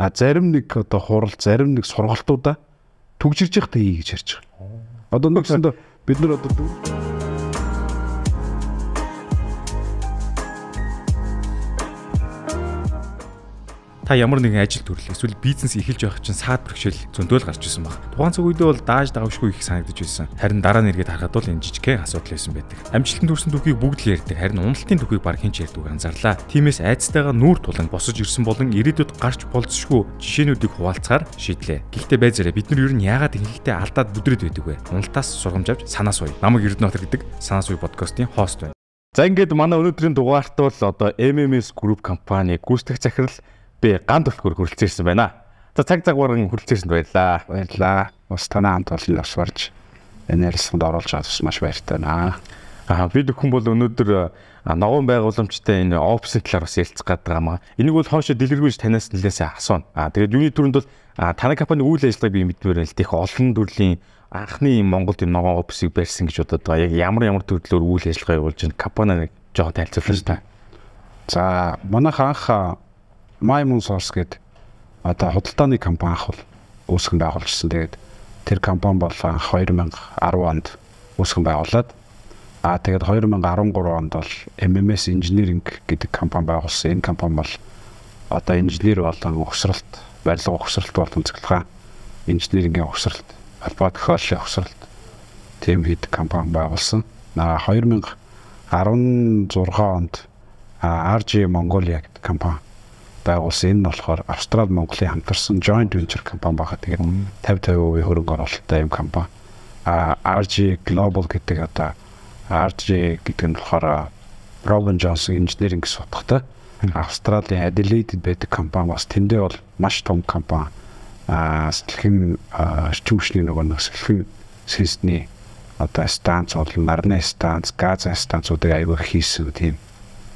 А зарим нэг одоо хурал, зарим нэг сургалтуудаа түгжирж явахдаа хий гэж ярьж байгаа. Одоо нэгсэндээ бид нар одоо та ямар нэгэн ажил төрлөө эсвэл бизнес эхэлж байх чинь саад бэрхшээл зөндөөл гарч ирсэн баг. Тухайн цаг үедээ бол дааж давшгүй их санагдаж байсан. Харин дараа нь эргээд харахад бол энэ жижигхэн асуудал байсан байдаг. Амжилтанд хүрсэн түүхийг бүгд л ярьдаг. Харин уналтын түүхийг баг хэн ч ярьдаггүй анзаарлаа. Тиймээс айцтайгаа нүүр тулан босож ирсэн болон ирээдүйд гарч болцсошгүй жишээнүүдийг хуваалцахаар шийдлээ. Гэхдээ байзаараа бид нар ер нь яагаад ингэхдээ алдаад бүдрээд байдаг вэ? Уналтаас сургамж авч санаа суй. Намайг Эрдэнэтр гэдэг санаа суй подкастын хост байна. За ингээд манай өнөөдрийн дугаарт бол одоо MMS Group компани гүйцэтгэх захирал би ган төлхөөр хүрэлцээрсэн байна. За цаг цагаараа хүрэлцээрсэнд баярлаа. Баярлаа. Ус танаа хамт олон бас барж ярилцлаганд оруулж байгаа маш баяртай байна. Аа би дөхөн бол өнөөдөр ногоон байгууламжтай энэ офисын талаар бас ярилцах гэдэг юм аа. Энийг бол хоошо дэлгэрүүлж танаас нэлээсээ асууна. Аа тэгээд юуны түрүүнд бол танай компани үйл ажиллагааг би мэдмээр байл. Тех олон төрлийн анхны Монголд юм ногоон офисыг барьсан гэж бодод байгаа. Яг ямар ямар төрлөөр үйл ажиллагаа явуулж байна. Компани нэг жоохон тайлбарлаж та. За манайх анх Maimun Source гэдэг одоо худалдааны компани ах бол үүсгэн байгуулжсэн. Тэгээд тэр компани бол анх 2010 онд үүсгэн байгуулад аа тэгээд 2013 онд бол MMS Engineering гэдэг компани байгуулсан. Энэ компани бол одоо инженер болон угсралт, барилга угсралт болон цэглэгээ инженерингийн угсралт, албаа тохиоллын угсралт тийм хэд компани байгуулсан. Аа 2016 онд RG Mongolia гэдэг компани байгуулсан. Энэ нь болохоор Австрали Монголын хамтарсан joint venture компани байгаа. Тэгээд 50 50% хөрөнгө оруулалттай юм компани. А RG Global гэдэг одоо RG гэдэг нь болохоор Robin Johnson Engineering гэсэн утгатай. Австралийн Adelaide байдаг компани бас тэндээ бол маш том компани. А сэлхэн эрчим хүчний нөгөө нэг сэлхэн системний одоо станц бол нарны станц, газын станцуудыг аягүй хийсэн тийм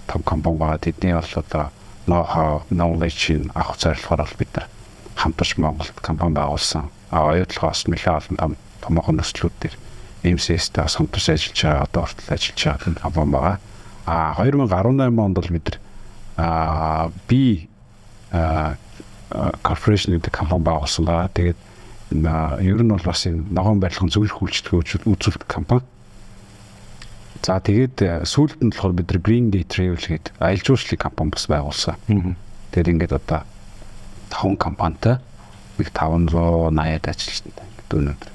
том компани байгаа. Тэдний бол одоо ноу-хау, knowledge авах зорилгоор бол бид нар хамтарч Монголд компани байгуулсан. А оюутлогоос нэлээд олон том томоохон нөхцлүүд дээр MCS-тэй бас хамтарч ажиллаж байгаа, одоо хүртэл ажиллаж байгаа компани байгаа. А 2018 онд бол бид нар а би corporation гэдэг компани байгуулсан. Тэгээд ер нь бол бас энэ ногоон барилгын зөвлөх үйлчлэгээ үзүүлдэг компани. За тэгээд э, сүүлд нь болохоор бид нар Green Day Travel гэдэг аялал жуулчлалын компани бас байгуулсан. Тэгээд ингээд одоо 5 компанитай нэг 580-ад ажилчтай өнөөдөр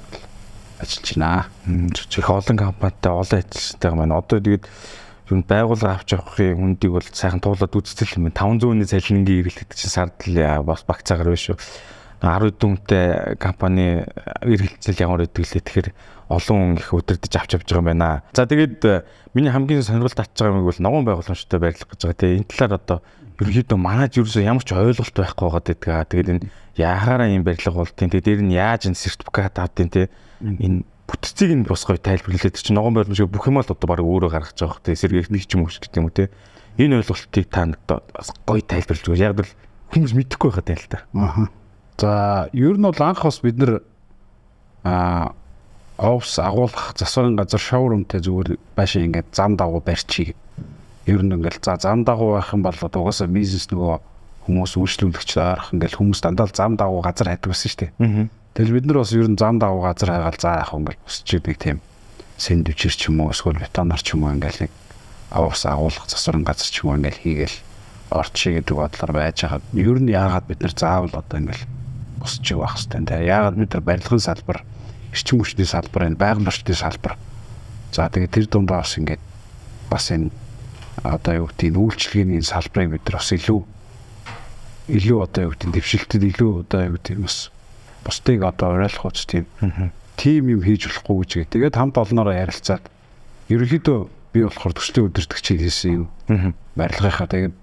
ажиллаж байна. Чих олон компанитай олон ажилчтай маань одоо тэгээд юу байгууллага авч явахын хүндийг бол сайхан туулаад үзтэл юм. 500-ны цалингийн эргэлтэд чинь сард л бас багцаагаар байна шүү. 10 дүнтэй компани эргэлцэл ямар байдаг лээ тэгэхээр олон их удирдах авч явж байгаа юм байна. За тэгээд э, миний хамгийн сонирхолтой татж байгаа юм бол ногоон байгууламжтай барилгах гэж байгаа. Тэгээ энэ талаар одоо ерөнхийдөө манайч ерөөсөө ямар ч ойлголт байхгүй байгаа гэдэг. Тэгээд энэ яхаараа юм барилга болтын тэгээ дээр нь яаж энэ сертификат авдیں۔ Тэ энэ бүтцийг нь бас гоё тайлбарлаад чи ногоон байгууламж бүх юм л одоо баг өөрөө гаргаж байгаа хөх. Тэгээ сэргээх ч юм уу гэдэг юм уу те. Энэ ойлголтыг та бас гоё тайлбарлаж өгөөч. Яг л хүмүүс мэдэхгүй байхад юм л та. Аа За ер нь бол анх бас бид нэр а офс агуулах засварын газар шоурумтэй зүгээр байшин ингээд зам дагуу барьчих. Ер нь ингээл за зам дагуу байх юм бол угаасаа бизнес нөгөө хүмүүс үйлчлүүлэгч арах ингээл хүмүүс дандаа зам дагуу газар хайдаг байсан шүү дээ. Тэгэл бид нар бас ер нь зам дагуу газар хайгаал за яах ингээл босч нэг тийм сэндвичэр ч юм уу эсвэл бетонор ч юм уу ингээл нэг аваас агуулах засварын газар ч юм уу ингээл хийгээл орчих гэдэг бодлоор байж хаад ер нь яагаад бид нар заавал одоо ингээл босч явах хэрэгтэй. Тэ яагаад бид нар барилгын салбар, эрчим хүчний салбар, энэ байгаль орчны салбар. За тэгээд тэр дундаа бас ингээд бас энэ одоо юу гэдэг нь үйлчлэгээний салбарыг бид нар бас илүү илүү одоо юу гэдэг нь дэвшилтэд илүү одоо юу гэдэг нь бас бусдыг одоо уриалах уц тийм тим юм хийж болохгүй гэж. Тэгээд хамт олноороо ярилцаад ерөнхийдөө би болохоор төслийн өдөртөгч хийсэн юм. Барилгынхаа тэгээд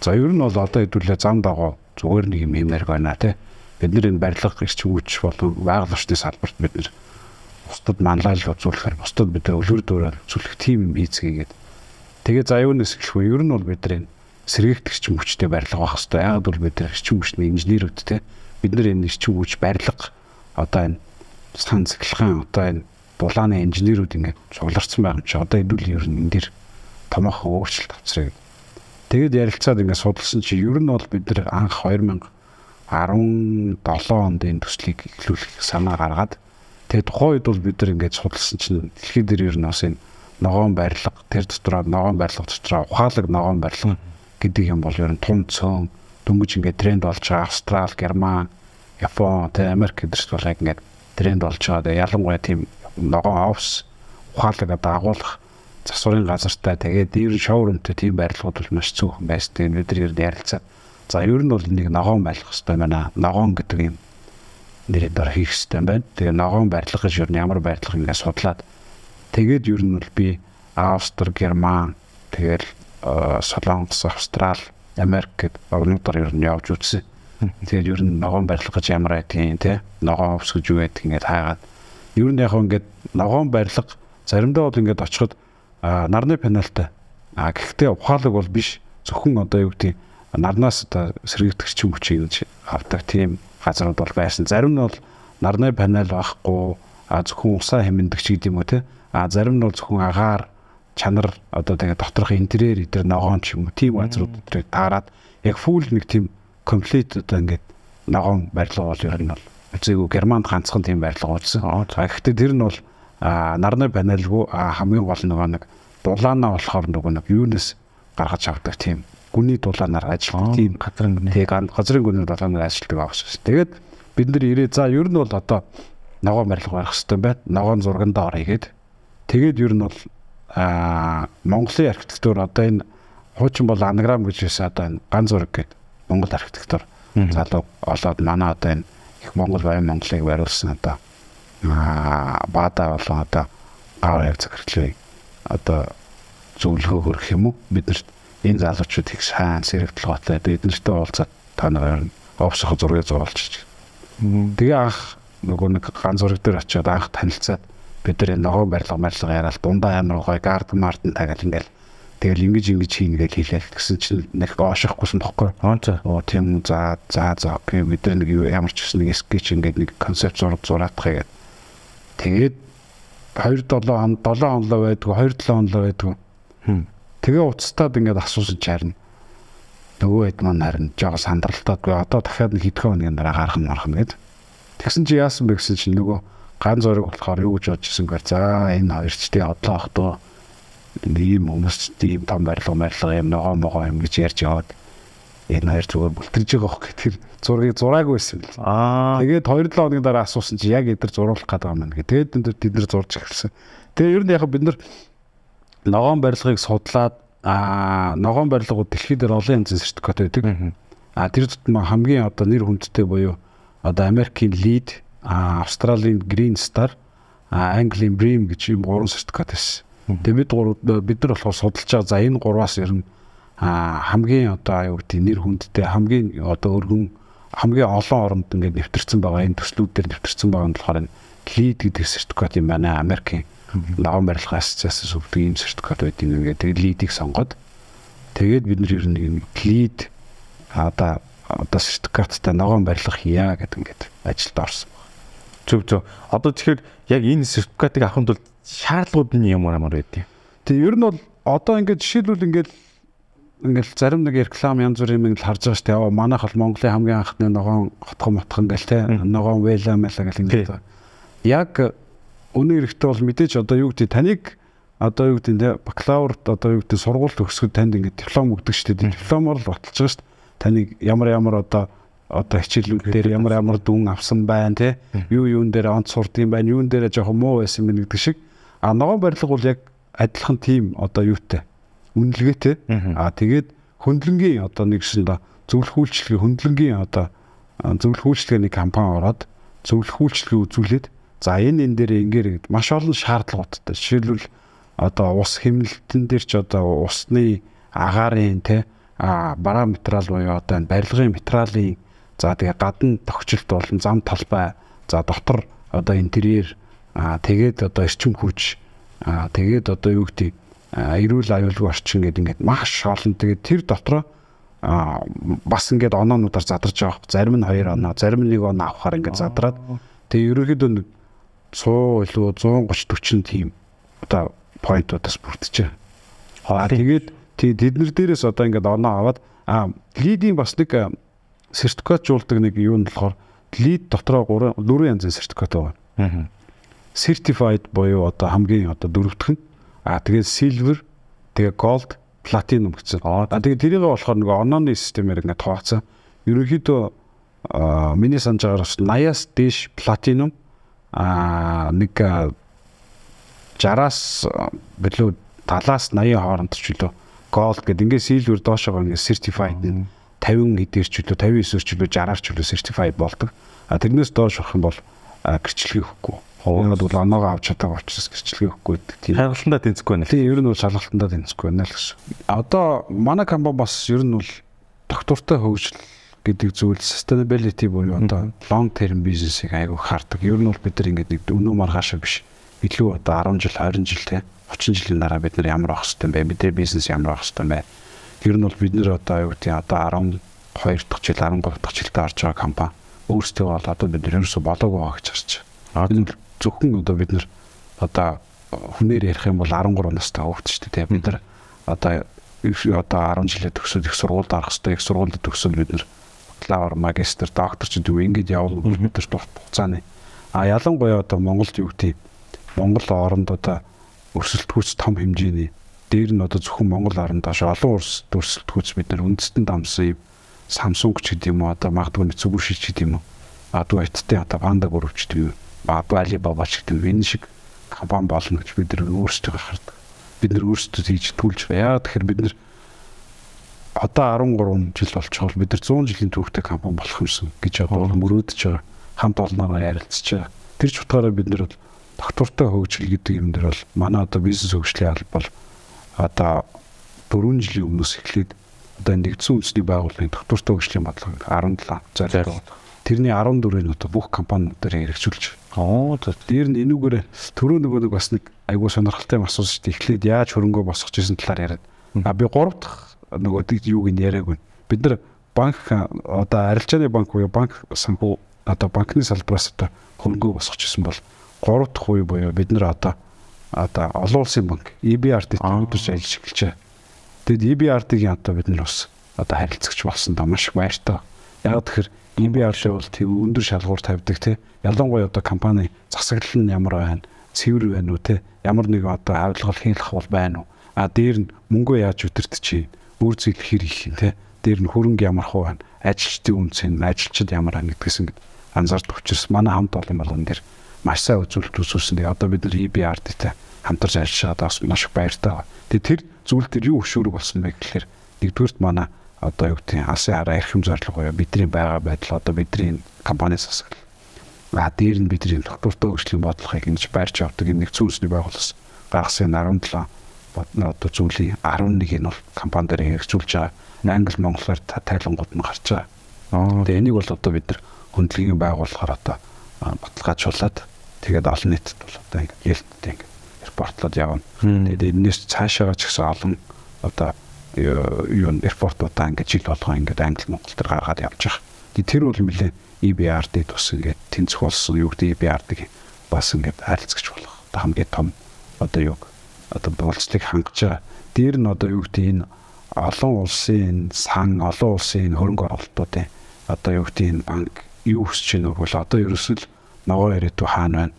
за ер нь бол одоо хэдүүлээ зам дагуу зүгээр нэг юм юмэр байна тий бид нар энэ барилга эрчим хүч болон байгаль орчны салбарт бид нар бусдад манлайлал үзүүлэхээр бусдад бид нар өлөр дөрөөр үзүүлэх тим юм хийцгээгээд тэгээ за юунаас эхлэх вэ? Ер нь бол бид нар энэ сэргээгдэх эрчим хүчтэй барилга байх хэрэгтэй. Яагаад бол бид нар эрчим хүчний инженерүүд те бид нар энэ эрчим хүч барилга одоо энэ сан цэглэхэн одоо энэ дулааны инженерүүд ингээд цугларсан байгаа юм чи одоо хэдүүл ер нь энэ дэр томоохон өөрчлөлт авчраа. Тэгээд ярилцаад ингээд судалсан чи ер нь бол бид нар анх 2000 17 онд энэ төслийг эхлүүлэх санаа гаргаад тэгээд тухайн үед бол бид нар ингээд судалсан чинь дэлхийд дээр ер нь бас энэ ногоон барилга тэр дотроо ногоон барилга дотроо ухаалаг ногоон барилга гэдэг юм бол ер нь тун цөөн дөнгөж ингээд тренд болж байгаа Австрал, Герман, Япон, тэ Америк гэдэрч бол яг ингээд тренд болж байгаа. Тэгээ ялангуяа тийм ногоон офс ухаалаг одоо агуулах засварын газартай тэгээд ер нь шоурумтай тийм барилгууд бол маш цөөхөн байсан. Бид нар ер нь ярилцаад За ер нь бол нэг ногоон байлгах хэрэгтэй байна. Ногоон гэдэг юм нэрээр дор хийх хэрэгтэй байна. Тэгээ ногоон барилга гэж ер нь ямар барилга ингэ судлаад тэгээд ер нь бол би Австри, Герман, тэгэл Солонгос, Австрал, Америк гэд орнуудаар ер нь явж үзсэн. Тэгээд ер нь ногоон барилга гэж ямар байдгийг те ногоон өвс гэж юу байдгийг ингээд хаагаад ер нь яг ингээд ногоон барилга заримдаа бол ингээд очиход нарны пенальтай. А гэхдээ ухаалаг бол биш. Зөвхөн одоо юу гэдэг нарнаас одоо сэргийгдэгч юм хүчийг гэж авдаг тийм газрууд бол байсан. Зарим нь бол нарны панел байхгүй а зөвхөн усаа хэмнэдэгч гэдэг юм уу те. А зарим нь бол зөвхөн агаар чанар одоо тэгээ доторх интерьер эдэр ногоон ч юм уу тийм газрууд өдрийг таарад яг фул нэг тийм комплект одоо ингээд ногоон барилга бол ер нь бол үзээгүй германд ганцхан тийм барилга уулсан. Гэхдээ тэр нь бол нарны панелгүй хамгийн гол нөгөө нэг дулаана болохоор нөгөө нэг юунаас гаргаж авдаг тийм гүний дулаанаар ажилладаг тийм газрын гүний. Тэг газрын гүний дулаанаар ажилладаг авах. Тэгээд бид нар ирээ за ер нь бол одоо ногоон барилга барих хэрэгтэй байна. Ногоон зургандаа орё гээд. Тэгээд ер нь бол аа Монголын архитектур одоо энэ хуучин бол анаграм гэж байсан одоо энэ ган зураг гэдэг Монгол архитектур залуу олоод манай одоо энэ их Монгол баян Монголыг бариулсан одоо аа баада болон одоо гавар яг захирлыг одоо зөвлөгөө хөрөх юм уу биднэрт энэ залуучууд их сайн сэрэгдэлгоотой бид нартай уулзаад та нараар офсох зургийг зурулчих. Тэгээ анх нөгөө нэг ганц зураг дээр очиод анх танилцаад бид нар энэ ногоон барилга барилга яриад дундаа амар гоё гард мартан тагаал ингээл тэгэл ингэж ингэж хийнэ гэж хэлээл гэсэн чинь нэг оошихгүйсэн тоххой. Оо тийм за за за окей бид нар нэг ямар ч гэсэн нэг скетч ингээд нэг концепт зураг зураадах гэдэг. Тэгээд 2 7 он 7 онлоо байдгүй 2 7 онлоо байдгүй. Тэгээ уцтаад ингээд асуусан чарна. Нөгөө хэд маань харин жоо сандралтаагүй одоо дахиад нэг хэдхэн өдрийн дараа гарах нь мархна гэд. Тэгсэн чи яасан бэ гэсэн чинь нөгөө ган зураг болохоор юу гэж бодож ирсэн гэхээр за энэ хоёр ч тий одлоо ах туу ийм хүмүүс ийм том барилга барилга юм ногоо могоо юм гэж ярьж яваад энэ хоёр зүгээр бүлтэрж байгаа хөх гэхээр зургийг зураагүй байсан бил. Аа. Тэгээд 2-7 хоногийн дараа асуусан чи яг эдэр зуруулах гэдэг юм байна. Тэгээд тэд нар зурж эхэлсэн. Тэгээ ер нь яг бид нар ногоон барилгыг судлаад а ногоон барилгууд дэлхийд дээр олон янзын сертификат байдаг. А тэр тутам хамгийн одоо нэр хүндтэй буюу одоо Америкийн LEED, а Австралийн Green Star, Английн BREEAM гэж юм гурван сертификат байсан. Тэгээ бид гурав бид нар болохоор судалж байгаа за энэ гурваас ер нь хамгийн одоо юу гэдэг нэр хүндтэй хамгийн одоо өргөн хамгийн олон оронд ингээд нэвтэрсэн байгаа энэ төслүүд дээр нэвтэрсэн байгаа нь болохоор LEED гэдэг сертификат юм байна Америкийн лаган барилга ассоциацаас өгдөг ийм сертификат байдаг юм ингээд тэгээд лидийг сонгоод тэгээд бид нар ер нь юм лид одоо одоо сертификаттай ногоон барилга хийя гэдэг ингээд ажилд орсон байна. Зөв зөв. Одоо тэгэхээр яг энэ сертификатыг авахын тулд шаардлагууд нь ямар ямар байдгийг. Тэгээ ер нь бол одоо ингээд жишээлбэл ингээд ингээл зарим нэг реклам янз бүрийн юм харж байгаа дээ. Яа манайх бол Монголын хамгийн анхны ногоон хотхон мотхон гэл те ногоон вэла мэлα гэл ингээд. Яг Өнөө эрэхтэй бол мэдээж одоо юу гэдэг таныг одоо юу гэдэг те бакалаврт одоо юу гэдэг сургуульд төгсгөд танд ингээд диплом өгдөг шүү дээ. Дипломоор л баталж байгаа шүү дээ. Таныг ямар ямар одоо одоо хичээлүүд дээр ямар ямар дүн авсан байна те. Юу юун дээр онц сурдсан байна юун дээр жоохон муу байсан байна гэдэг шиг. А ногоон барилга бол яг адилхан тим одоо юутай үнэлгээтэй а тэгээд хөндлөнгийн одоо нэг шин да зөвлөх үйлчлэгээ хөндлөнгийн одоо зөвлөх үйлчлэгээний компани ороод зөвлөх үйлчлэгээ үзүүлээд За энэ энэ дээр ингээр маш олон шаардлагуудтай. Жишээлбэл одоо ус хэмнэлтэн дээр ч одоо усны агаарын те а параметрал буюу одоо энэ барилгын материалын за тэгээ гадна тогтчлт болон зам талбай за дотор одоо интерьер а тэгээд одоо эрчим хүч а тэгээд одоо юу гэдэг эрүүл аюулгүй орчин гэдэг ингээд маш олон тэгээд тэр дотроо а бас ингээд оноонуудаар задарч байгаа. Зарим нь 2 оноо, зарим нь 1 оноо авахаар ингээд задраад тэгээ ерөөхдөө 100 илүү 130 40 тийм одоо поинтуудаас бүрдэж байгаа. Аа тэгээд тэднэр дээрээс одоо ингээд оноо аваад аа лидийн бас нэг сертификатжуулдаг нэг юу нь болохоор лид дотроо 3 4 янзын сертификат байгаа. Аа. Certified буюу одоо хамгийн одоо дөрөвдөх нь аа тэгээд silver тэгээ gold platinum гэсэн. Аа тэгээд тэрийг болохоор нөгөө онооны системээр ингээд тооцсон. Ерөнхийдөө аа миний байгаагаар бас 80-аас дээш platinum аа нэг 60-аас билүү 70-аас 80 хооронд ч үлээ gold гэдэг ингээд silver доошоо ингээд certified 50 хэдээр ч үлээ 59 ч үлээ 60-аар ч үлээ certified болдог. А тэрнээс доош болох юм бол гэрчлэгийг өгөхгүй. Яагаад бол оноогоо авч чадаагүй учраас гэрчлэгийг өгөхгүй гэдэг тийм. Шалгалтандаа тэнцэхгүй байна. Тийм ер нь бол шалгалтандаа тэнцэхгүй байна л гэсэн. Одоо манай компани бас ер нь бол доктортой хөгжил гэдэг зүйл sustainability буюу одоо long term бизнесийг айгүй хардаг. Ер нь бол бид нар ингээд нэг өнөө маргаашаа биш. Илүү одоо 10 жил 20 жил те 30 жилийн дараа бид нар ямар авах хэрэгтэй бэ? Бидний бизнес ямар авах хэрэгтэй бэ? Ер нь бол бид нар одоо юу гэдэг одоо 12 дахь жил 13 дахь жилдээ орж байгаа компани өөрсдөө бол одоо бид нар ерөөсө болоогүй байгаа гэж харж бол зөвхөн одоо бид нар одоо хүнээр ярих юм бол 13 настай хөвгт шүү дээ. Бид нар одоо одоо 10 жилээ төгсөөд их сургуульд орох хэрэгтэй. Их сургуульд төгсөөд бид нар бакалавр, магистр, доктор ч гэдэг ингээд явна бид нар хугацааны. А ялангуяа одоо Монголд юу гэдэг Монгол оронд одоо өрсөлдөхүйц том хэмжээний. Дээр нь одоо зөвхөн Монгол оронд доош олон улс өрсөлдөхүйц бид нар үндэстэн дамсан юм. Samsung ч гэдэг юм уу одоо магадгүй Mitsubishi ч гэдэг юм уу магадгүй айттай одоо Panda Group ч гэдэг юм магадгүй Alibaba ч гэдэг энэ шиг компани болно гэж бид нар өөрсдөө хардаг. Бид нар өөрсдөө хийж түлж яа тэгэхээр бид нар одоо 13 жил болчихвол бид нар 100 жилийн түүхтэй компани болох юмсан гэж одоо мөрөөдөж байгаа. Хамт олноороо ярилцж байгаа. Тэр ч утгаараа бид нар бол доктортой хөгжил гэдэг юм дээр бол манай одоо бизнес хөгжлийн алба бол одоо 4 жилийн өмнөөс эхлээд одоо нэгдсэн үндэсний байгууллагын доктортой хөгжлийн бодлого 17 зорилго. Тэрний 14-ийг одоо бүх компаниудаар хэрэгжүүлж. Оо дээр нь энүүгээр төрөө нөгөө нэг бас нэг айгуу сонирхолтой юм асуусан шүү дээ. Эхлээд яаж хөрөнгөө босгож ирсэн талаар яриад. А би 3 дахь нөгөө юуг нь яриаг байна. Бид нар банк одоо арилжааны банк буюу банк санхүү одоо банкны салбараас одоо хөрөнгөө босгож ирсэн бол 3 дахь үе буюу бид нар одоо одоо олон улсын банк EBRD-т өдөрж ажиллаж эхэлж байгаа. Тэгэд EBRD-гийн одоо бид нар бас одоо харилцагч болсон даа маш их баяртай. Яг тэгэхээр EBRD бол тийм өндөр шалгуур тавьдаг тий. Ялангуяа одоо компани засаглал нь ямар байна, цэвэр байна уу тий. Ямар нэг одоо авилгал хийх бол байна уу. А дээр нь мөнгөө яаж өдөртчих, үр зүйл хэр их юм тий. Дээр нь хөрөнгө ямар хуу байна, ажилчдын үнц нь, ажилчид ямар байна гэдгээс ингэ анзаардаг учраас манай хамт олон болгон дээр маш сайн үзүүлэлт. Тэгээ одоо бид нар EBRD-тэй хамтарч ажиллаж байгаа маш их баяртай. Тэгээ тэр зүйл дээр юу хөшөөрөг болсон бэ гэхээр нэгдүгürt манай одоо юу гэдэг алсын хараа эрхэм зорилго буюу бидний байгаа байдал одоо бидний компаниас асгал. А дээр нь бидний доктортой хөгжлийн бодлогыг ингэж байрч явдаг нэг зүйлсний байгууллаас гаргасан 17 бодно одоо зүйлийн 11-ийг нь бол компани дээр хэрэгжүүлж байгаа. Англи монголоор тайлангууд нь гарч байгаа. Тэгээ энийг бол одоо бид нар хөндлөгийн байгуулахаар одоо баталгаажуулаад тэгээд олон нийтэд бол одоо ингэ ялттай ингэ репортлоод явна. Тэгээд энэс цаашаа ч гэсэн олон одоо юу репортуудаа ингээд жил болгоо ингээд англи монгол төр гаргаад явж байгаа. Тэр бол нэлээ EBRD тус ингээд тэнцэх болсон юу гэдэг EBRD бас ингээд харилцагч болох хамгийн том одоо юу одоо болцлыг хангаж байгаа. Дээр нь одоо юу гэдэг энэ олон улсын сан олон улсын хөрөнгө оруулалтуудын одоо юу гэдэг энэ банк юу хүсэж байна вэ? Одоо ерөөсөл ногоо яриад хаана байна?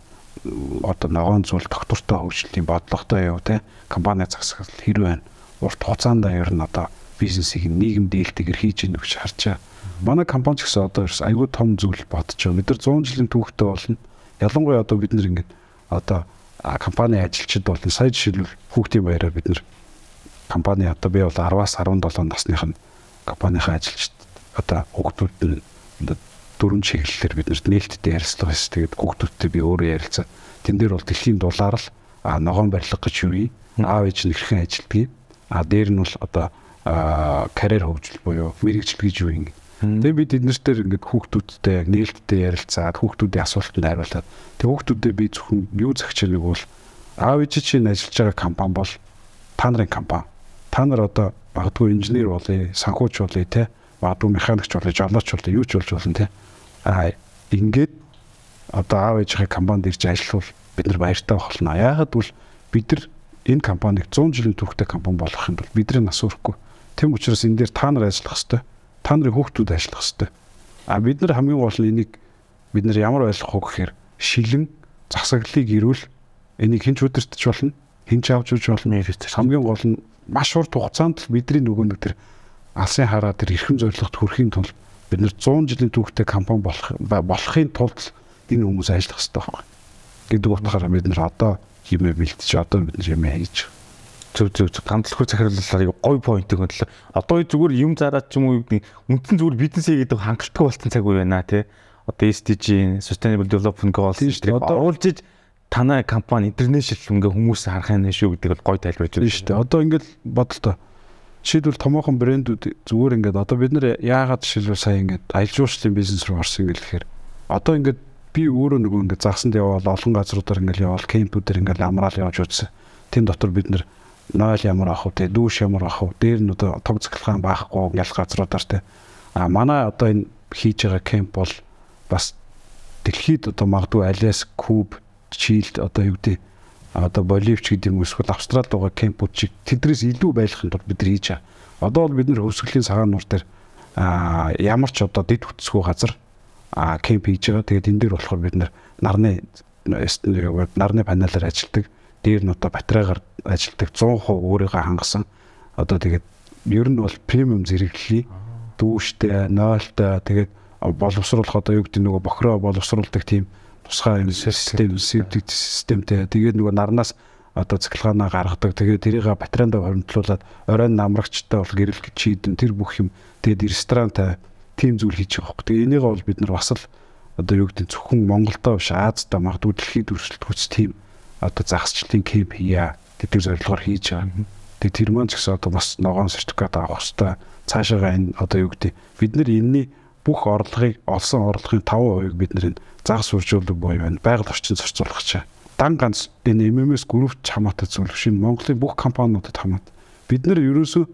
одоо ногоон зүйл доктортой хөгжлийн бодлоготой юу те компани засаглал хэр байна урт хугацаанд ер нь одоо бизнесийг нийгэм дээлтэйгэр хийж ийнө гэж харж байгаа. Манай компани ч гэсэн одоо ерөөс айгүй том зүйл бодож байгаа. Бид нар 100 жилийн түүхтэй болно. Ялангуяа одоо бид нар ингээд одоо компани ажилчид бол сая жишээлбэл хүүхдийн баяраар бид нар компани одоо би бол 10-аас 17 насных нь компанийн ажилчид одоо хүүхдүүд нь дөрвөн чиглэлээр бид нээлттэй ярилцлага хийсэн. Тэгээд хүүхдүүдтэй би өөрөө ярилцаа. Тэн дээр бол дэлхийн дулаар л ногоон барилга гэж юу юм. Аав ээж нь хэрхэн ажилтгийг. А дээр нь бол одоо карьер хөгжил буюу мэрэгжил гэж юу юм. Тэгээ би тэднэртэй ингээд хүүхдүүдтэй яг нээлттэй ярилцаад хүүхдүүдийн асуултанд хариулаад тэг хүүхдүүдэд би зөвхөн юу загч нэг бол аав ээж чинь ажиллаж байгаа компани бол та нарын компани. Та нар одоо магадгүй инженер болъё, санхүүч болъё те магадгүй механикч болъё, жолооч болъё, юу ч болж болно те а ингээд одоо аав ээжийнхээ компанид ирж ажиллавал бид нар баяртай болно. Яагаад гэвэл бид нар энэ компаниг 100 жилийн түүхтэй компани болгохын тулд бидний нас өрөхгүй. Тэм учраас энэ дээр та нар ажиллах хэвээр. Та нарын хүүхдүүд ажиллах хэвээр. А бид нар хамгийн гол нь энийг бид нар ямар ойлгох вэ гэхээр шилэн засаглалыг ирүүл энийг хинч удирдах болно хинч авч үж болно. Хамгийн гол нь маш урт хугацаанд бидний нөгөө нэг тэр алсын хараа тэр эрхэм зорилгот хүрэхийн тулд бид нар 100 жилийн түүхтэй компани болох болохын тулд энэ хүмүүс ажиллах хэрэгтэй байхгүй. гэдэг утгаараа бид нар одоо хэмээ бэлтэж одоо бид нар хэмээ хийж зөв зөв ганцлахур захирлуулаар гой поинтыг хөдлөө. Одоо зүгээр юм зараад ч юм уу үндсэн зүгээр бизнесээ гэдэг хангалттай болсон цаг үе байна тий. Одоо SDG Sustainable Development Goals гэдэг оруулж танай компани интернэшнл ингээ хүмүүс харах юм шүү гэдэг бол гой тайлбарж байна шүү дээ. Одоо ингээд бодлоо. Жишээлбэл томоохон брэндүүд зүгээр ингээд одоо бид нэр яагаад жишээлбэл сая ингээд аялал жуулчлалын бизнес руу орсон гэхээр одоо ингээд би өөрөө нөгөө ингээд загсанд явбал олон газруудаар ингээд явбал кемпүүдээр ингээд амраал явж үзсэн. Тим дотор бид нэр нойл ямар ах вэ дүүш ямар ах вэ дээр нь одоо тог цэглэхэн баахгүй ялх газруудаар те а манай одоо энэ хийж байгаа кемп бол бас дэлхийд одоо магадгүй алиас куб чилд одоо юу гэдэг одоо боливч гэдэг юм эсвэл австралид байгаа кемпүүд чиг тэдрээс илүү байхын тулд бид нар хийж байгаа. Одоо бол бид нар хөвсгөлийн цагаан нуур дээр а ямар ч одоо дэд хүчсгүй газар а кемп хийж байгаа. Тэгээд энэ дээр болохоор бид нар нарны нарны панелаар ажилладаг дээр нь одоо батарейгаар ажилтдаг 100% өөрийгөө хангасан. Одоо тэгээд ер нь бол премиум зэрэглэлий дүүштэй, нойлтой тэгээд боловсруулах одоо юу гэдэг нөгөө бохроо боловсруулдаг тийм тусгай систем севдэг системтэй. Тэгээд нөгөө нарнаас одоо цэглэгаанаа гаргадаг. Тэгээд тэрийг батарейнд хоригдлуулад оройн намрагчтай бол гэрэл чийдэн тэр бүх юм. Тэгээд ресторантай тийм зүйл хийж байгаа хөөх. Тэгээд энийг бол бид нар бас л одоо юу гэдэг зөвхөн Монголдоо биш Аазда магадгүй дэлхийд өрсөлд хүч тийм одоо загасчлалын кемп хийя гэдэг зорилгоор хийж байгаа. Тэгээ тэр маань ч гэсэн одоо бас ногоон сертификат авах хэрэгтэй. Цаашаага энэ одоо юу гэдэг бид нар энэний бүх орлогыг олсон орлогын 5% бид нар энэ загас үржүүлэг буюу байна. Байгаль орчин зарцуулах чаа. Дан ганц энэ MMS группт хамаатай зүйл биш. Монголын бүх компаниудад хамаат. Бид нар ерөөсөө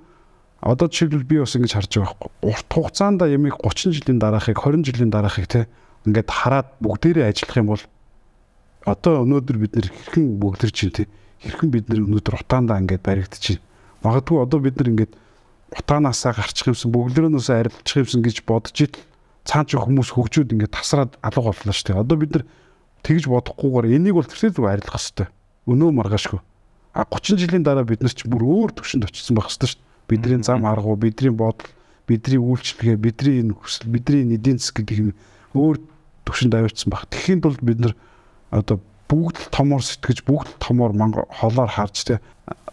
одоо жишээлбэл би бас ингэж харж байгаа байхгүй. Урт хугацаанд ямиг 30 жилийн дараахыг 20 жилийн дараахыг те ингээд хараад бүгдээрээ ажиллах юм бол одоо өнөөдөр бид нэр хэрхэн бүгдэр чинь тий хэрхэн бид нэр өнөөдөр утаандаа ингээд баригдчих. Магадгүй одоо бид нар ингээд утаанаасаа гарчих юмсан бүгдээрээс арилчих юмсан гэж бодож ил цаан ч хүмүүс хөгжүүд ингээд тасраад алга боллоо шүү дээ. Одоо бид нар тэгж бодохгүйгээр энийг бол тэрсээ зүг арилгах хэрэгтэй. Өнөө маргаашгүй. А 30 жилийн дараа бид нар ч бүр өөр төвшөнд очсон байх хэрэгтэй шүү дээ. Бидний зам аргуу, бидний бодол, бидний үйлчлэгээ, бидний энэ хүсэл, бидний эдийн засаг гэдэг юм өөр төвшөнд авирцсан баг. Тэгэхийн тулд бид нар одоо бүгд томор сэтгэж бүгд томор монгол холоор харж те.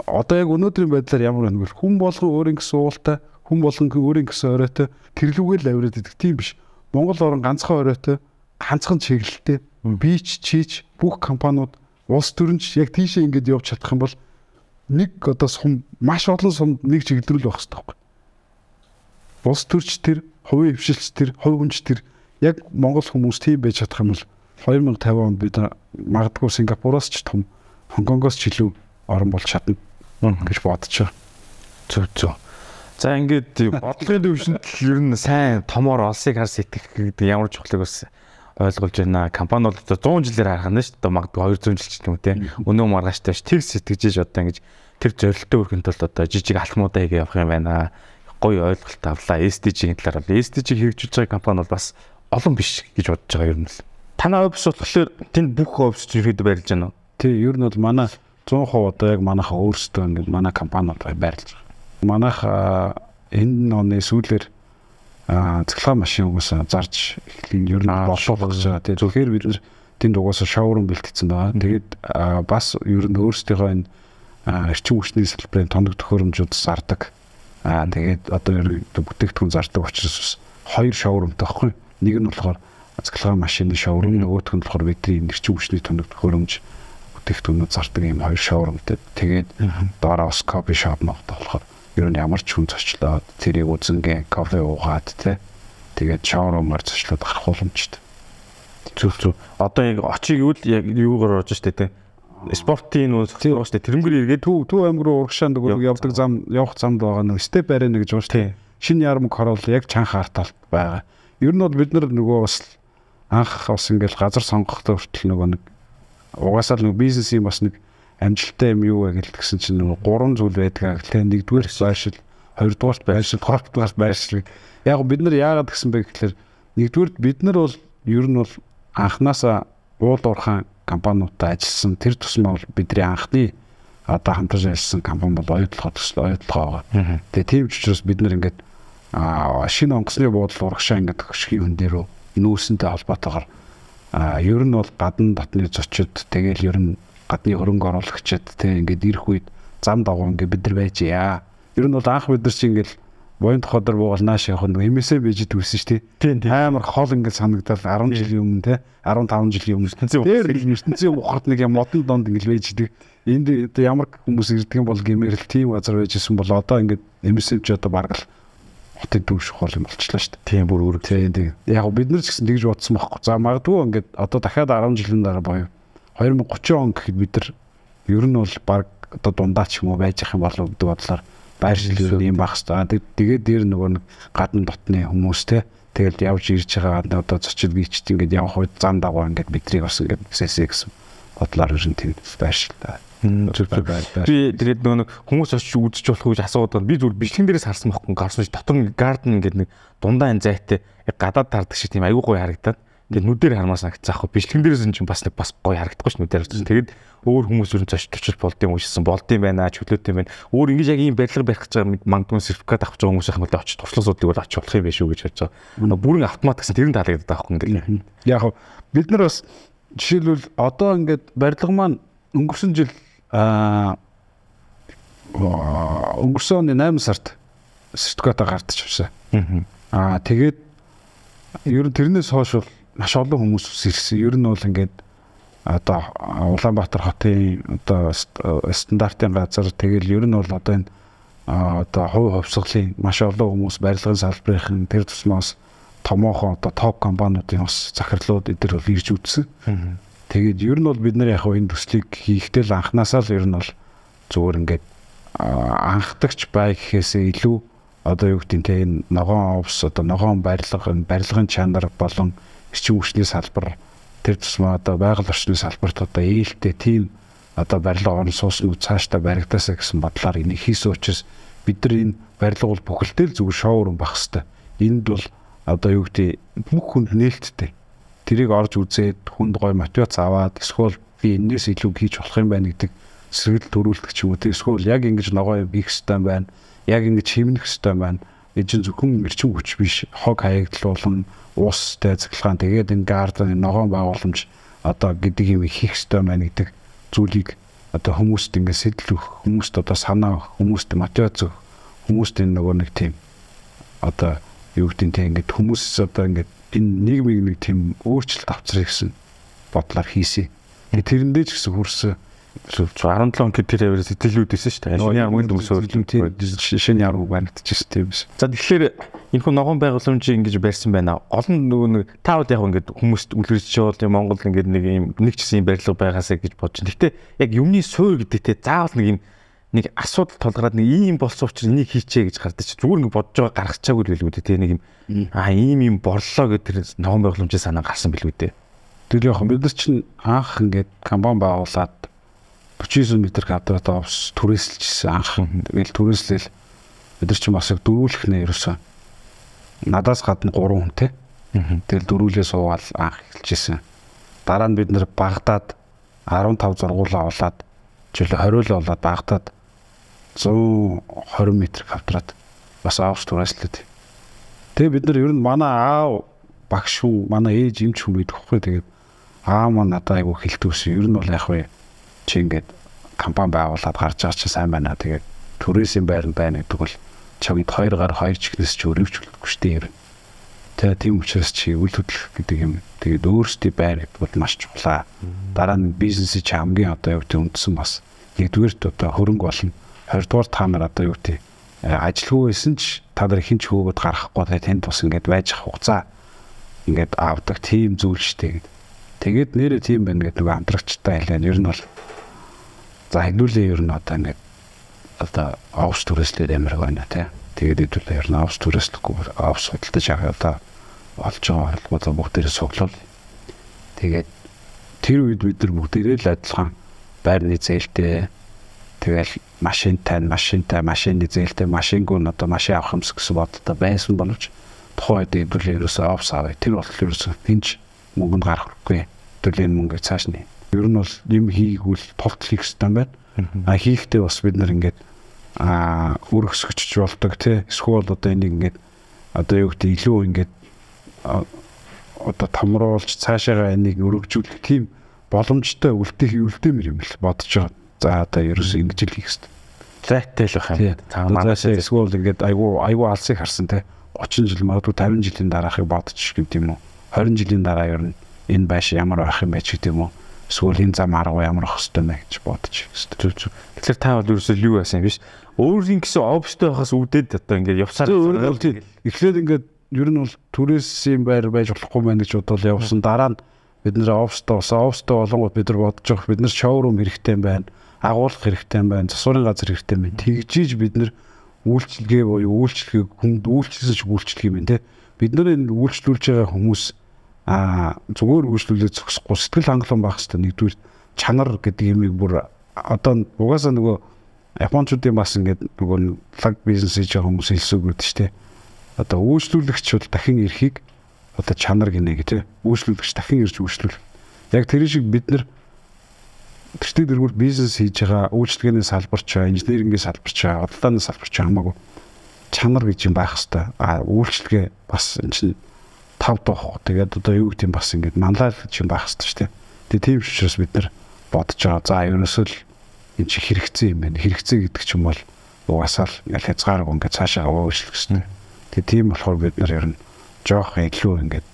Одоо яг өнөөдрийн байдлаар ямар байна гэвэл хүн болгон өөрийн гэсэн уултай хүн болгон өөрийн гэсэн оройтой тэрлүүгээ л авираад идэг. Тийм биш. Монгол орн ганцхан оройтой ганцхан чиглэлтэй бич чийч бүх компаниуд улс төрөнч яг тийшээ ингэж явж чадах юм бол нэг одоо сум маш олон сум нэг чиглэл рүү л байх хэрэгтэй байхгүй. Улс төрч тэр хувийн хвшилч тэр хувь хүнч тэр яг монгол хүмүүс тийм байж чадах юм бол 2050 онд бид магадгүй Сингапуроос ч том Хонконгоос ч илүү орон болж чадна гэж бодож байна. Зөв зөв. За ингээд бодлогын төвшөнд ер нь сайн томоор олсыг хар сэтгэх гэдэг ямар чухлыг бас ойлгуулж байна. Компани бол одоо 100 жилээр харах нь шүү дээ. Магадгүй 200 жил ч юм уу те. Өнөө маргааштай тэг сэтгэжээж одоо ингэж тэр зорилттой өрхөнд бол одоо жижиг алхмуудаа хийгээ явах юм байна. Гоё ойлголт авлаа. SDG-ийн талаар бол SDG хэрэгжүүлж байгаа компани бол бас олон биш гэж бодож байгаа юм л. Танай офис болохоор тэнд бүх офис ерөөд байрлаж байна уу? Тий, ер нь бол манай 100% одоо яг манайхаа өөрсдөө ингээд манай компаниуд байрлаж байгаа. Манайх энэ оны сүүлээр цэглэгээ машин угаасаа зарж эхлэн ер нь боловсруулж байгаа. Тэгээ зөвхөн бид нар тэнд угаасаа шоурум бэлтгэсэн байгаа. Тэгээд бас ер нь өөрсдийнхөө энэ эрчим хүчний салбарын тоног төхөөрөмжүүд зардаг. Аа тэгээд одоо бүтээгдэхүүн зардаг учраас хоёр шоурумтай байхгүй. Нэг нь болохоор цэглэгээ машины шоурум нөгөөх нь болохоор бидний нэрчим хүчний тоног хөрөмж бүтээгдэхүүнүүд зардаг юм хоёр шоурумтэй. Тэгээд доороо бас кофе шоп мод болохоор ер нь ямар ч хүн зочлоод тэрийг үзэнгээ кофе уугаад те тэгээд шоурумаар зочлоод гарах боломжтой. Зүг зүг. Одоо яг очиг юу л яг юугаар орж штэ те. Спортын нөө тийм штэ тэрнгэр эргээд төв төв аймаг руу урагшаа нөгөө явдаг зам явах замд байгаа нэг степ арена гэж байна штэ. Шинэ ярамг хороол яг чанха харталт байгаа. Ер нь бол бид нар нөгөө бас анх бас ингээл газар сонгохдоо хүртэл нөгөө нэг угаасаа л нөгөө бизнесийн бас нэг амжилттай юм юу вэ гэсэн чинь нөгөө гурван зүйл байдаг. Тэ нэгдүгээр байшил, хоёрдугаарт байшил, гуравдугаарт байшил. Яг бид нар яагаад гэсэн бэ гэхээр нэгдүгээр бид нар бол ер нь бол анханасаа уул уурхайн компаниудтай ажилласан тэр тусмаа бол бидний анхны одоо хамтарч ажилласан компани бол оюутлогоо төсөл оюутлогоо байгаа. Тэгээ тийм ч учраас бид нар ингээд шинэ онгоцны буудлын урагшаа ингээд хөшгийн хүн дээр нүүсэнтэй холбоотойгоор а ер нь бол гадна дотны зочид тэгэл ер нь гадны хөрөнгө оруулагчид тэг ингээд ирэх үед зам дагуу ингээд бид нар байж яа. Ер нь бол анх бид нар чи ингээд Боин тоходор буугал нааш явах нэг эмээсээ бийж дүүсэн шүү дээ. Амар хол ингээд санагдал 10 жилийн өмнө те 15 жилийн өмнө ертөнцийн дээр ертөнцийн ухарт нэг юм модон донд ингээд бийждэг. Энд ямар хүмүүс ирдэг юм бол гэмээр л тийм газар байжсэн бол одоо ингээд эмээсээ одоо бараг л хотод дүүших бол юм болчлаа шүү дээ. Тийм бүр өөр. Тийм. Яг бид нар ч гэсэн тэгж бодсон байхгүй. За магадгүй ингээд одоо дахиад 10 жилийн дараа боيو. 2030 он гэхэд бид нар ер нь бол баг одоо дундаач юм уу байж ах юм болов гэдэг бодлоор байр шилжүүлэн юм байх хэрэгтэй. Тэгээд дээр нөгөө нэг гадна дотны хүмүүс те тэгэл явж ирж байгаа гадна одоо зочид бичт ингээд явах үед зам дагуу ингээд бидрийг бас ингээд сэсэ гэсэн бодлоор ер нь тэр байр шилжүүлээ. Би тэгээд нөгөө хүмүүс очиж үзэж болох гэж асуудаг. Би зүгээр бичлэгэн дээрээс харсан байхгүй гарсан ш дотор гарден ингээд нэг дундаа энэ зайтай гадаад таардаг шиг тийм аягүй гоё харагдаад. Тэгээд нүдээр хармаас санагцсан аахгүй. Бичлэгэн дээрээс нь ч бас нэг бас гоё харагдахгүй ш нүдээр. Тэгээд өөр хүмүүс юу зочд очиж болдсон уншсан болдсон байна чөлөөтэй байна. Өөр ингэж яг ийм барилга барих гэж байгаа мангадгүй сертификат авах гэж байгаа хүмүүс ахмад очиж туршлага суудлыг бол очих болох юм биш үү гэж бодож байгаа. Бүрэн автомат гэсэн тэр нь таалагдаад байгаа байхгүй ингээд. Яг бид нар бас жишээлбэл одоо ингээд барилга маань өнгөрсөн жил аа өнгөрсөн оны 8 сард сертификат гардаж авсан. Аа тэгээд ер нь тэрнээс хойш бол маш олон хүмүүс ирсэн. Ер нь бол ингээд одоо Улаанбаатар хотын одоо стандартын газар тэгэл ер нь бол одоо энэ одоо хувь хувьсгалын маш олон хүмүүс барилгын салбарын тэр тусмаас томоохон одоо топ компаниудын бас захирлууд эдгээр бол ирж үзсэн. Тэгээд ер нь бол бид нар яг энэ төслийг хийхдээ л анханасаа л ер нь бол зүгээр ингээд анхдагч бай гэхээсээ илүү одоо юу гэдэг нь ногоон овс одоо ногоон барилга барилгын чанар болон эрчим хүчний салбар тэр тусмаа одоо байгаль орчны салбарт одоо ээлтэй тийм одоо барилга орон сууснууд цаашдаа баригдаасаа гэсэн бодлоор энийг хийсэн учраас бид нар энэ барилга бол бүхэлдээ л зүгээр шоурум байх хэвээр. Энд бол одоо юу гэдэг бүх хүнд нээлттэй. Тэрийг орж үзээд хүнд гой мотивац аваад эсвэл би энэс илүү хийж болох юм байна гэдэг сэргэл төрүүлдэг ч юм уу. Эсвэл яг ингэж ногоо хийх хэвээр байна. Яг ингэж хэмнэх хэвээр байна. Чинь зөвхөн эрчим хүч биш. Хог хаягдлуулан уустай цэглэгаан тэгээд энэ гарден ногоон байгууламж одоо гэдэг юм хийх ёстой байна гэдэг зүйлийг одоо хүмүүст ингээд сэтэл өгөх хүмүүст одоо санаа хүмүүст мотивац өгөх хүмүүст энэ нөгөө нэг тийм одоо юу гэдэг тийм ингээд хүмүүс одоо ингээд энэ нийгмийг нэг тийм өөрчлөлт авчрах гэсэн бодлоор хийсэн. Тэрэндээ ч гэсэн хүрсэн 17 он тэр яваар сэтгэлүүд байсан шүү дээ. Шинэ армын төмсөөр шинэ армыг баригдчихсэн тийм биш. За тэгэхээр энэ хүн ногоон байгууламжийг ингэж барьсан байна. Олон нөгөө нэг таавд яг ингэж хүмүүст үлгэрч явал Монгол ингэж нэг юм нэг ч гэсэн барилга байгаасаа гэж байна. Гэтэ яг юмны суур гэдэг те заавал нэг юм нэг асуудал толгараад нэг ийм болсон учраас энийг хийчээ гэж гардаг чи зүгээр нэг бодож байгаа гаргачаагүй л билгүү те нэг юм аа ийм юм борлоо гэдэг тэр ногоон байгууламжийн санаа гарсан билгүү те. Тэр яг бид нар чинь анх ингээд компани байгуулад 39 м квадрат овс түрээсэлжсэн анх тэгэл түрээслэл бид нар ч бас яг дөрүүлэх нэ ерөөсөө надаас гадна 3 хүнтэй. Тэгэл дөрүүлээ суугаал анх эхэлжсэн. Дараа нь бид нэр Багдад 15 зургуулаа олоод жишээ 20 л олоод Багдад 120 м квадрат бас авс түрээслээд. Тэгээ бид нар ер нь манай аав багш шүү, манай ээж эмч хүн байдаг хгүй тэгээд аа маань надад айгу хэлтүүсэн. Ер нь бол яг вэ чи ингээд компани байгуулад гарч байгаа чи сайн байна. Тэгээд төрөөсийн байр байна гэдэг бол чамд хоёр гар хоёр чихнээс ч өрөвч болохгүй шүү дээ. Тэгээ тийм учраас чи үйл хөдлөх гэдэг юм. Тэгээд өөрсдийн байр бол маш чухлаа. Дараа нь бизнесийн чи хамгийн одоо гэдэг үндсэн бас нэгдүгээрт одоо хөрөнгө болно. Хоёрдугаар та нар одоо юу гэдэг ажилгүй байсан ч та нар хинч хөөгд гарахгүй тэгээ тэнд бас ингээд байж ах хугацаа ингээд авдаг тийм зүйл штэ гэдэг. Тэгээд нэрээ тийм байна гэдэг нэг амтрагчтай хэлээ. Ер нь бол За хэдүүлээ ер нь одоо ингээд одоо авс түрээслээд амирх байна тий. Тэгээд хэдүүлээ ер нь авс түрээслэхгүй авс судалдаж байгаа одоо олж байгаа холбоо бүгдээрээ суглал. Тэгээд тэр үед бид нар бүгдээрээ л адилхан байрны зээлтэй тэгэл машинтай машинтай машины зээлтэй машингүү нь одоо машин авах юмс гэсэн бодолтой байсан боловч тухайн үед хэдүүлээ ерөөсөө офс аваа. Тэр бол ерөөсөө тэнч мөнгөнд гарах хэрэггүй. Энэ мөнгөийг цааш нь. Ер нь бол юм хийгүүл тултал хийх хэрэгтэй байна. А хийхдээ бас бид нар ингээд а үр өсгөж болдог тий. Эсвэл одоо энийг ингээд одоо юу гэдэг илүү ингээд одоо томруулж цаашаага энийг өргөжүүлэх тийм боломжтой үлдэх үлдээмэр юм л бодож байгаа. За одоо ерөөсөө ингэж л хийх хэрэгтэй. Зайтай л байх юм. Та манайс эсвэл ингээд айгу айгу алсыг харсан те. 30 жил магадгүй 50 жилийн дараахыг бодож гэдэг юм уу? 20 жилийн дараа ер нь энэ байш ямар байх юм бэ ч гэдэг юм уу? Эсвэл энэ зам арга ямар ах хэвтэй мэ гэж бодож хэвчээ. Тэгэхээр та бол ерөөсөө юу байсан юм биш? Өөрийн гэсэн обстой байхаас үүдээд одоо ингээд явсаар эхлээд ингээд ер нь бол түрээсийн байр байж болохгүй мэн гэж бодвол явсан дараа нь бид нэр обстой болсон обстой болонгууд бид нар бодож байгаа бид нар шоурум хэрэгтэй юм байна агуулах хэрэгтэй юм байна. Засварын газар хэрэгтэй юм байна. Тэгжиж бид нэр үйлчлэгээ буюу үйлчлэгийг хүнд үйлчлсэн ч үйлчлэх юм байна те. Бид нар энэ үйлчлүүлж байгаа хүмүүс аа зүгээр үйлчлүүлээ зогсохгүй сэтгэл хангалуун байх хэрэгтэй. Нэгдүгээр чанар гэдэг юмыг бүр одоо угаасаа нөгөө Япончуудын бас ингээд нөгөө лаг бизнес хийж байгаа хүмүүс хэлсүүгүүд шүү дээ. Одоо үйлчлүүлэгч бол дахин эрхийг одоо чанар гинэ тийм үйлчлүүлэгч дахин ирж үйлчлүүл. Яг тэр шиг бид нар Тэгтээ дэргүүр бизнес хийж байгаа үйлчлэгээний салбарч байгаа, инженерингийн салбарч байгаа, бодлооны салбарч байгаа хамаагүй чанар гэж юм байх хэвээр. А үйлчлэгээ бас энэ чинь тав доох. Тэгээд одоо юу гэдэм бас ингэж манлай гэж юм байх хэвээр шүү дээ. Тэгээд тийм ч учраас бид нар бодож байгаа. За ерөөсөө л энэ чи хэрэгцээ юм байна. Хэрэгцээ гэдэг ч юм бол угаасаа л ингээл хязгааргүй ингээд цаашаа өөрчлөх гэсэн. Тэгээд тийм болохоор бид нар ер нь жоох илүү ингээд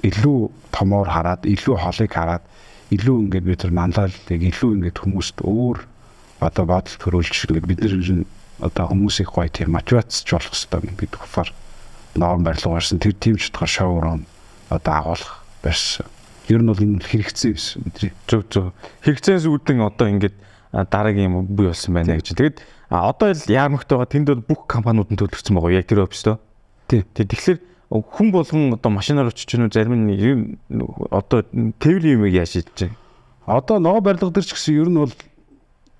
илүү томоор хараад, илүү холыг хараад илүү ингээд бид нар манлайлтыг илүү ингээд хүмүүст өөр одоо бодол төрүүлж ингээд бид нар одоо хүмүүсийг гоё тийм мотивацч болох хэрэгтэй бид хуваар ноон барилга барьсан тэр тийм ч утгаар шоурум одоо агуулах барьсан. Ер нь бол энэ хэрэгцээ байсан бидний. Зөв зөв. Хэрэгцээс үүдэн одоо ингээд дараагийн юм бий болсон байна гэж. Тэгэд одоо л яармагтай байгаа тэнд бол бүх компаниуд нь төлөвлөсөн байгаа яг тэр офстой. Тий. Тэгэхээр хүн болгон одоо машинаар очиж гэнэ зарим нь одоо тээврийн юмыг яаж хийж чинь одоо ногоо барилга дээр ч гэсэн ер нь бол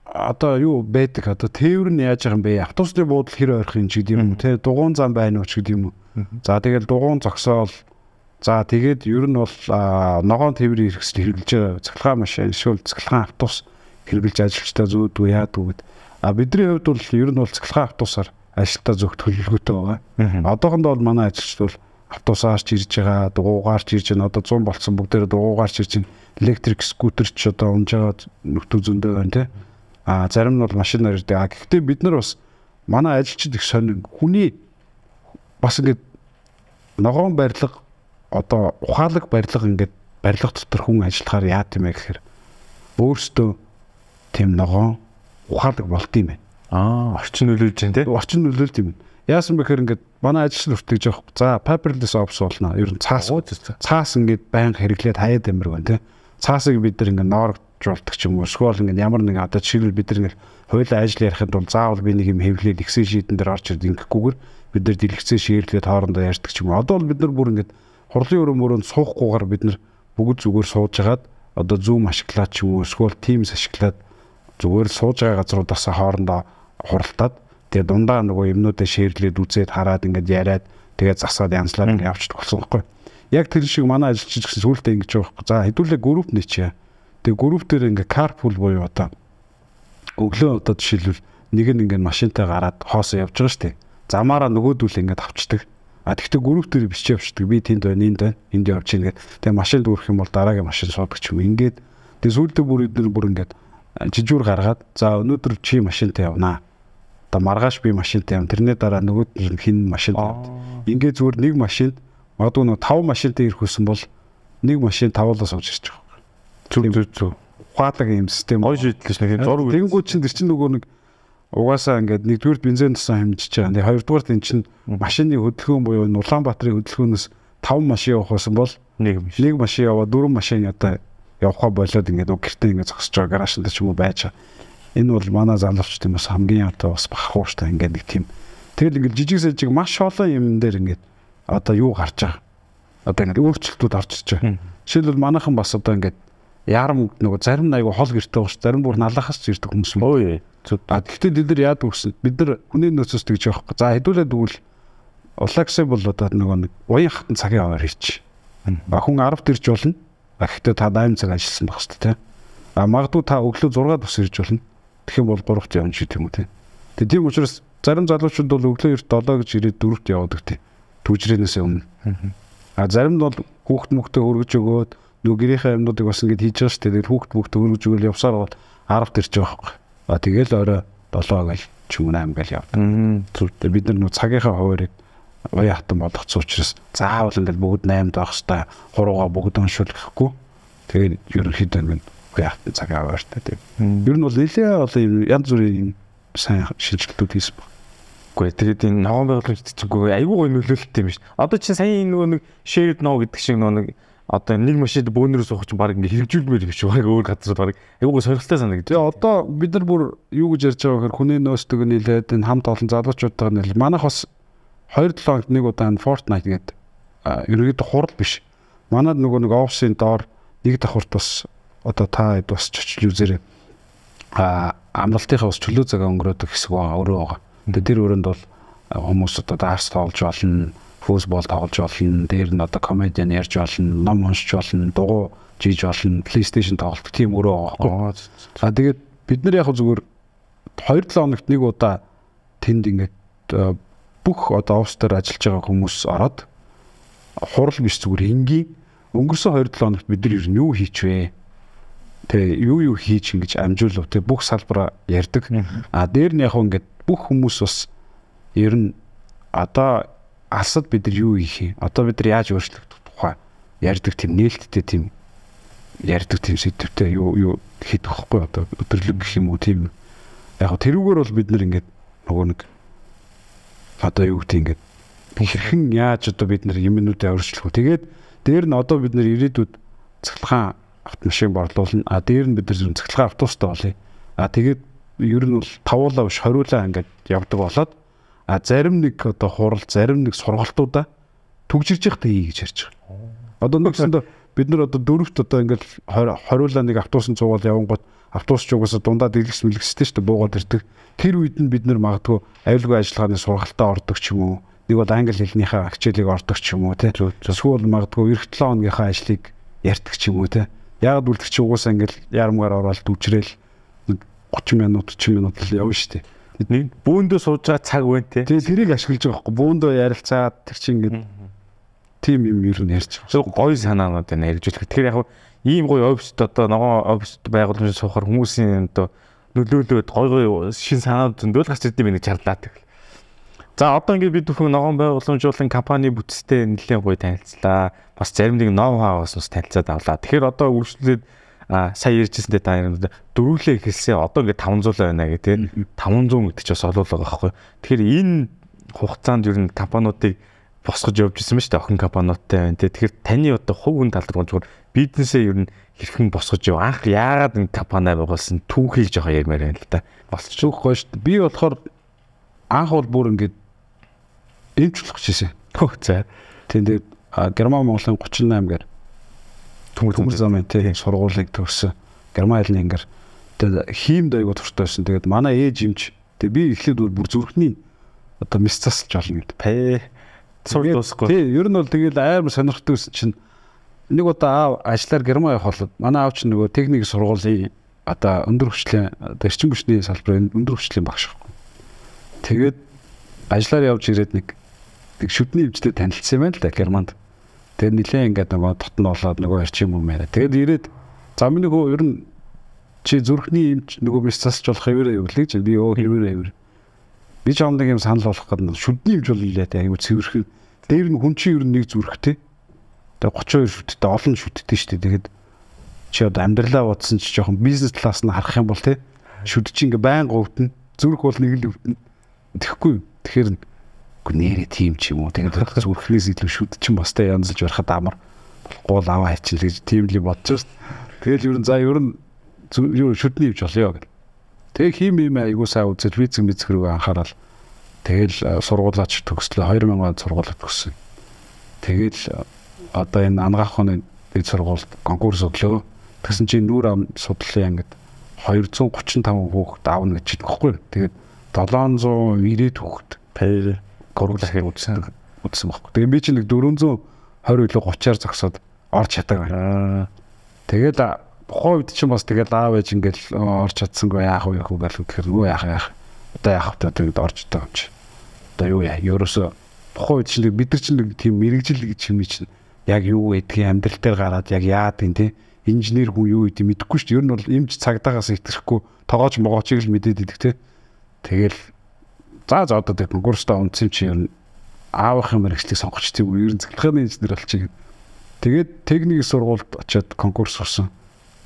одоо юу байдаг? Одоо тээвэр нь яаж байгаа юм бэ? Автобусны буудал хэр ойрох юм ч гэдэг юм те дугуун зам байна уу ч гэдэг юм за тэгэл дугуун зогсоол. За тэгээд ер нь бол ногоон тээврийн хэрэгсэл хэрэглэж байгаа. Цахилгаан машин эсвэл цахилгаан автобус хэрэглэж ажилчдаа зөөдгөө яадгүй гэд а бидний хувьд бол ер нь бол цахилгаан автобусаар ажилтаа зөвхөн төлөвлөгөөтэй байгаа. Одоохондоо бол манай ажилчид бол автобусаарч ирж байгаа, дугуугаарч ирж байна. Одоо 100 болцсон бүгдээр дугуугаарч ирж байна. Электрик скутер ч одоо унж байгаа нөтөв зөндөө байна тий. А зарим нь бол машинаар ирдэг. А гэхдээ бид нар бас манай ажилчид их сонир хүний бас ингээд ногоон барилга одоо ухаалаг барилга ингээд барилга дотор хүн ажиллахаар яа ээ гэхээр өөрөөсөө тийм ногоон ухаалаг болд юм байна. Аа, орчин нөлөөлж тий. Орчин нөлөөлт юм. Яасан бэхээр ингээд манай ажил нүртгэж явах. За, paperless ops болно. Ер нь цаас. Цаас ингээд байнга хэрэглээд хаяад амир байна тий. Цаасыг бид нар ингээд нооржуулдаг ч юм уу. Эсвэл ингээд ямар нэг одоо жишээлбэл бид нар ингээд хуулийн ажил ярихын тулд заавал би нэг юм хэвлээд Excel sheet-эн дээр орж ирд ингэхгүйгээр бид нар дэлгэцээ ширлээд хоорондоо ярьдаг ч юм уу. Одоо бол бид нар бүр ингээд хурлын өрөө мөрөнд суухгүйгээр бид нар бүгд зүгээр сууж хагаад одоо Zoom ашиглаад ч юм уу эсвэл Teams ашиглаад зүгээр сууж байгаа газруудаас хоорондоо хуралдаад тэгээ дундаа нөгөө юмнуудаа шеэрлээд үзээд хараад ингээд яриад тэгээ засаад янзлаад явчихдаг болсон байхгүй. Яг тэр шиг манай ажилчид гэсэн сүултээ ингэж байгаа байхгүй. За хэдүүлээ групп нэчээ. Тэгээ групп дээр ингээд carpool буюу одоо өглөө одоо жишээлбэл нэг нь ингээд машинтай гараад хоосоо явж байгаа шүү дээ. Замаараа нөгөөдүүл ингээд авчдаг. А тэгвэл групп дээр бичиж явчихдаг. Би тэнд байна, энд байна, энд явж гин гэдэг. Тэгээ машин дүүрэх юм бол дараагийн машин суудаг ч юм. Ингээд тэгээ сүүлдээ бүр эдгээр бүр ингээд жижүүр гаргаад за өнөөдөр чи машинтай явнаа одоо маргааш би машинтай юм. Тэрний дараа нөгөөд хин машин авд. Ингээ зүгээр нэг машин магадгүй нөгөө тав машинтай ирэх үсэн бол нэг машин тавлаа сууж ирчих. Зүг зүг зүг. Ухаалаг юм систем. Гоё шийдэл шнэ. Зург. Тэнгүүд чинь тэр чинь нөгөө нэг угаасаа ингээд нэгдүгээр бензин тусан хэмжиж байгаа. Тэгээ хоёрдугаар энэ чинь машины хөдөлгөөн буюу Улаанбаатарын хөдөлгөөнөөс тав машин явах байсан бол нэг машин. Нэг машин яваа дөрвөн машин одоо явхаа болоод ингээд гэртээ ингээд зогсож байгаа гаражтай ч юм уу байж байгаа энэ бол манай залуучд юм бас хамгийн одоо бас бахууштай ингээд нэг тийм тэгэл ингээд жижиг сэжиг маш олон юм дээр ингээд одоо юу гарч байгаа. Одоо ингээд өөрчлөлтүүд орж ирж байгаа. Жишээлбэл манайхан бас одоо ингээд ярам нөгөө зарим айгу хол гэртэй ууш зарим бүр налахаас ч ирдэг хүмүүс юм. Өө. А гэхдээ бид нар яад үгсэн бид нар хүний нөөцөөс тэгж явахгүй. За хэдүүлээд тэгвэл улаксэ бол одоо нөгөө нэг уян хатан цагийн аваар хийч. А хүн 10 дэрж болно. А гэхдээ та 8 цаг ажилласан байх хэрэгтэй. А магадгүй та өглөө 6 тус ирж болно. Тэгэх юм бол 3-т явна ч гэдэг юм уу тий. Тэгээ тийм учраас зарим залуучууд бол өглөө эрт 7 гэж ирээд 4-т явдаг тий. Түжрэнээс өмнө. А зарим нь бол хүүхд мөхтө хөргөж өгөөд нөгөө гэрийнхээ юмнуудыг бас ингэж хийж байгаа шүү дээ. Тэгээд хүүхд мөхтө хөргөж өгөөл явсаар бол 10-т ирж байгаа байхгүй. А тэгэл орой 7 гээл ч юм уу 8 гээл явдаг. Зүгээр бид нар нөгөө цагийнхаа хуваарийг уян хатан болгоцсон учраас заавал ингээл бүгд 8-д байх хэвээр хурууга бүгд уншуулахгүй. Тэгээд ерөнхийдөө нэг уян хатан цаг аваартай тийм. Ер нь бол нэлээ олон юм янз бүрийн сайн шинжилгэлүүд хийсэн баг. Үгүй тэгээд энэ ногоон байгуулагч чиггүй айгүй гой нөлөөлөлт юм шүү. Одоо чинь сая нөгөө нэг shared know гэдэг шиг нөгөө нэг одоо нэг машинд бөөнөрөө суух чинь баг ингээ хэрэгжүүлмээр биш баг өөр газар баг айгүй сорилттой санагдав. Тэгээ одоо бид нар бүр юу гэж ярьж байгаа гэхээр хүний нөөцтэйг нийлээд энэ хамт олон залуучуудтайгаа нийлээд манайх бас 2-7 хоногт нэг удаа Fortnite гэдэг ерөөдөө хурал биш. Манад нөгөө нэг офсын доор нэг давхурт бас одоо та бас чочл юзэрээ а амралтынхаа бас чөлөө цагаа өнгөрөөдөг хэсэг байгаа өөрөө байгаа. Тэгээ тэр өрөөнд бол хүмүүс одоо даарс тоолж болно, футбол тоглож болно, дээр нь одоо комедиан ярьж болно, ном уншиж болно, дугуй жийж болно, PlayStation тоглох тийм өрөө байгаа. А тэгээд бид нар яг зүгээр 2-7 хоногт нэг удаа тэнд ингээд бүх одоо офс дээр ажиллаж байгаа хүмүүс ороод хурал биш зүгээр энгийн өнгөрсөн 2-7 хоногт бид нар юу хийчихвэ? Тэ юу юу хийж ингэж амжуулав тэ бүх салбараа ярьдаг. А дээр нь яг ингээд бүх хүмүүс бас ер нь одоо алсад бид нар юу хийх юм? Одоо бид нар яаж өөрчлөгдөх тухай ярьдаг тийм нээлттэй тийм ярьдаг тийм сэдвтэй юу юу хийх вэ одоо өдөрлөг гэх юм уу тийм яг тэрүүгээр бол бид нар ингээд нөгөө нэг одоо юу гэдэг ингээд хэрхэн яаж одоо бид нар юмнуудаа өөрчлөх вэ? Тэгээд дээр нь одоо бид нар ирээдүйд цахилгаан автомашин борлуулна. А дээр нь бид нар цахилгаан автобустай болъё. А тэгээд ер нь бол тавуулаа биш хориулаа ингээд явдаг болоод а зарим нэг одоо хурал зарим нэг сургалтуудаа түгжирж явах таа гэж ярьж байгаа. Одоо нэгсэндээ бид нар одоо дөрөвт одоо ингээд хориулаа нэг автобусын цугаал явангууд автобус ч угаасаа дундаа дэлгэс мэлгэстэй шүү дээ буугаад ирдэг. Тэр үед нь бид нар магадгүй аюулгүй ажиллагааны сургалтаа ордог ч юм уу. Нэг бол англи хэлнийхээ хичээлийг ордог ч юм уу тий. Эсвэл магадгүй эх 7 хоногийнхаа ажлыг ярьдаг ч юм уу тий. Яг үлдэх чи угаасаа ингээд ярамгаар ороод дүвчрэл 30 минут 40 минут л явна шүү дээ. Нэг бүүндөө сууж байгаа цаг байна те. Тэгээ тэрийг ашиглаж байгаа байхгүй. Бүүндөө ярилцаад тэр чинь ингээд тим юм ер нь ярьж байгаа. Гоё санаанууд байна ярьжүүлэх. Тэгэхээр яг ийм гоё оффист одоо ногоон оффист байгууламжид суухаар хүмүүсийн одоо нөлөөлөд гой гой шин санаанд зөндөл гарч ирдэм нэг чарлаа тэгэл. За одоо ингээд бид бүхэн ногоон байгууламжуулан компани бүтцтэй нэлээд гоё танилцлаа. Бас зарим нэг ноу хауас бас танилцаад авлаа. Тэгэхээр одоо үргэлжлүүлээд а сая ярьжсэнтэй та юм дөрвөлээ ихэлсэн одоо ингээд 500 байна гэх тийм 500 гэдэг ч бас олоол байгаа байхгүй. Тэгэхээр энэ хугацаанд ер нь компаниудыг босгож явж исэн мэт охин компаниудтай байна. Тэгэхээр таны одоо хувь хүн талд зүгээр бизнесээ ер нь хэрхэн босгож яв анх яагаад энэ компани байгуулсан түүхийг жоохон ярмаар байна л да. Болч үхгүй шүү дээ. Би болохоор анх бол бүр ингээд эмчлэх гэжсэн. Хөө за. Тэгээд Герман Монголын 38 гэр төмөр замын тий сургуулийг төгссөн. Герман хэлний ангар. Тэгээд хиймд айгуу туртай байсан. Тэгээд манай ээж юмч тэгээд би эхлээд бүр зүрхний одоо мис засалж олно гэдэг. Пэ сурд дуусахгүй. Тий, ер нь бол тэгэл амар сонирхдаг гэсэн чинь нэг удаа аав ажиллаар Герман явах болоод манай аав чинь нөгөө техник сургуулийн одоо өндөр хүчлийн одоо эрчим хүчний салбарын өндөр хүчлийн багш. Тэгээд ажиллаар явж ирээд нэг тэг шүдний хэмжтэй танилцсан байна л да Германд. Тэгээд нилээ ингээд нөгөө дотн болоод нөгөө эрчим юм байна. Тэгээд ирээд за миний хөө ер нь чи зүрхний юмч нөгөө бис засч болох хэвээрээ юу лээ чи би өө хэвээрээ хэвэр. Би ч амдаг юм санал болгох гэдэг шүдний юмч бол нилээ аюу цэвэрхэн. Дээр нь хүн чинь ер нь нэг зүрхтэй Тэгээ 32 шүттэй олон шүттэй шүү дээ. Тэгээд чи одоо амьдралаа бодсон чи жоохон бизнес талаас нь харах юм бол те шүд чи ингээ байн говтно. Зүрх бол нэг л өвдөн. Тэгэхгүй. Тэгэхээр нэрээ тийм ч юм уу. Тэгээд зүрхнээс илүү шүд чин бастай янзлж барахад амар гол аваа хайчил гэж тийм л бодож дээ. Тэгэл ер нь за ер нь юу шүдний ивч болёо гэх. Тэгээ хим юм айгуу сайн үзэл физик мэдсэх рүү анхаарал. Тэгэл сургуулаач төгслөө 2000 он сургуулаа төгссөн. Тэгэл одоо энэ ангаах оны дэд сургуульд конкурс өглөө. Тэгсэн чинь нүүр ам судлалын ангид 235 хүүхэд аавна гэж хэлэхгүй. Тэгээд 790 хүүхэд гурвлахыг үзсэн. үзсэн байхгүй. Тэгээ би чи нэг 420 илүү 30-аар зогсоод орж чадаагүй. Аа. Тэгэл тухайн үед чинь бас тэгэл аав ээж ингээл орж чадсангүй яах вэ яах вэ гэх тэгэхээр нөгөө яах яах. Одоо яах вэ тэгээд орж байгаа юм чи. Одоо юу яа. Ерөөсө тухайн үед чинь бид нар чинь нэг тийм мэрэгжил гэж юм чинь яг юу гэдгийг амьдрал дээр гараад яг яад юм те инженер хүн юу гэдэг мэдэхгүй шүү дээ. Ер нь бол эмч цагдаагаас итгэхгүй тоогооч могоочийг л мэдээд идэх те. Тэгэл за за одоо тэг конкурстаа унтсан чи ер нь аавынхын мэрэгчлийг сонгоч тийм? Ер нь цэглэхний инженер болчих. Тэгээд техник сургуульд очиод конкурс орсон.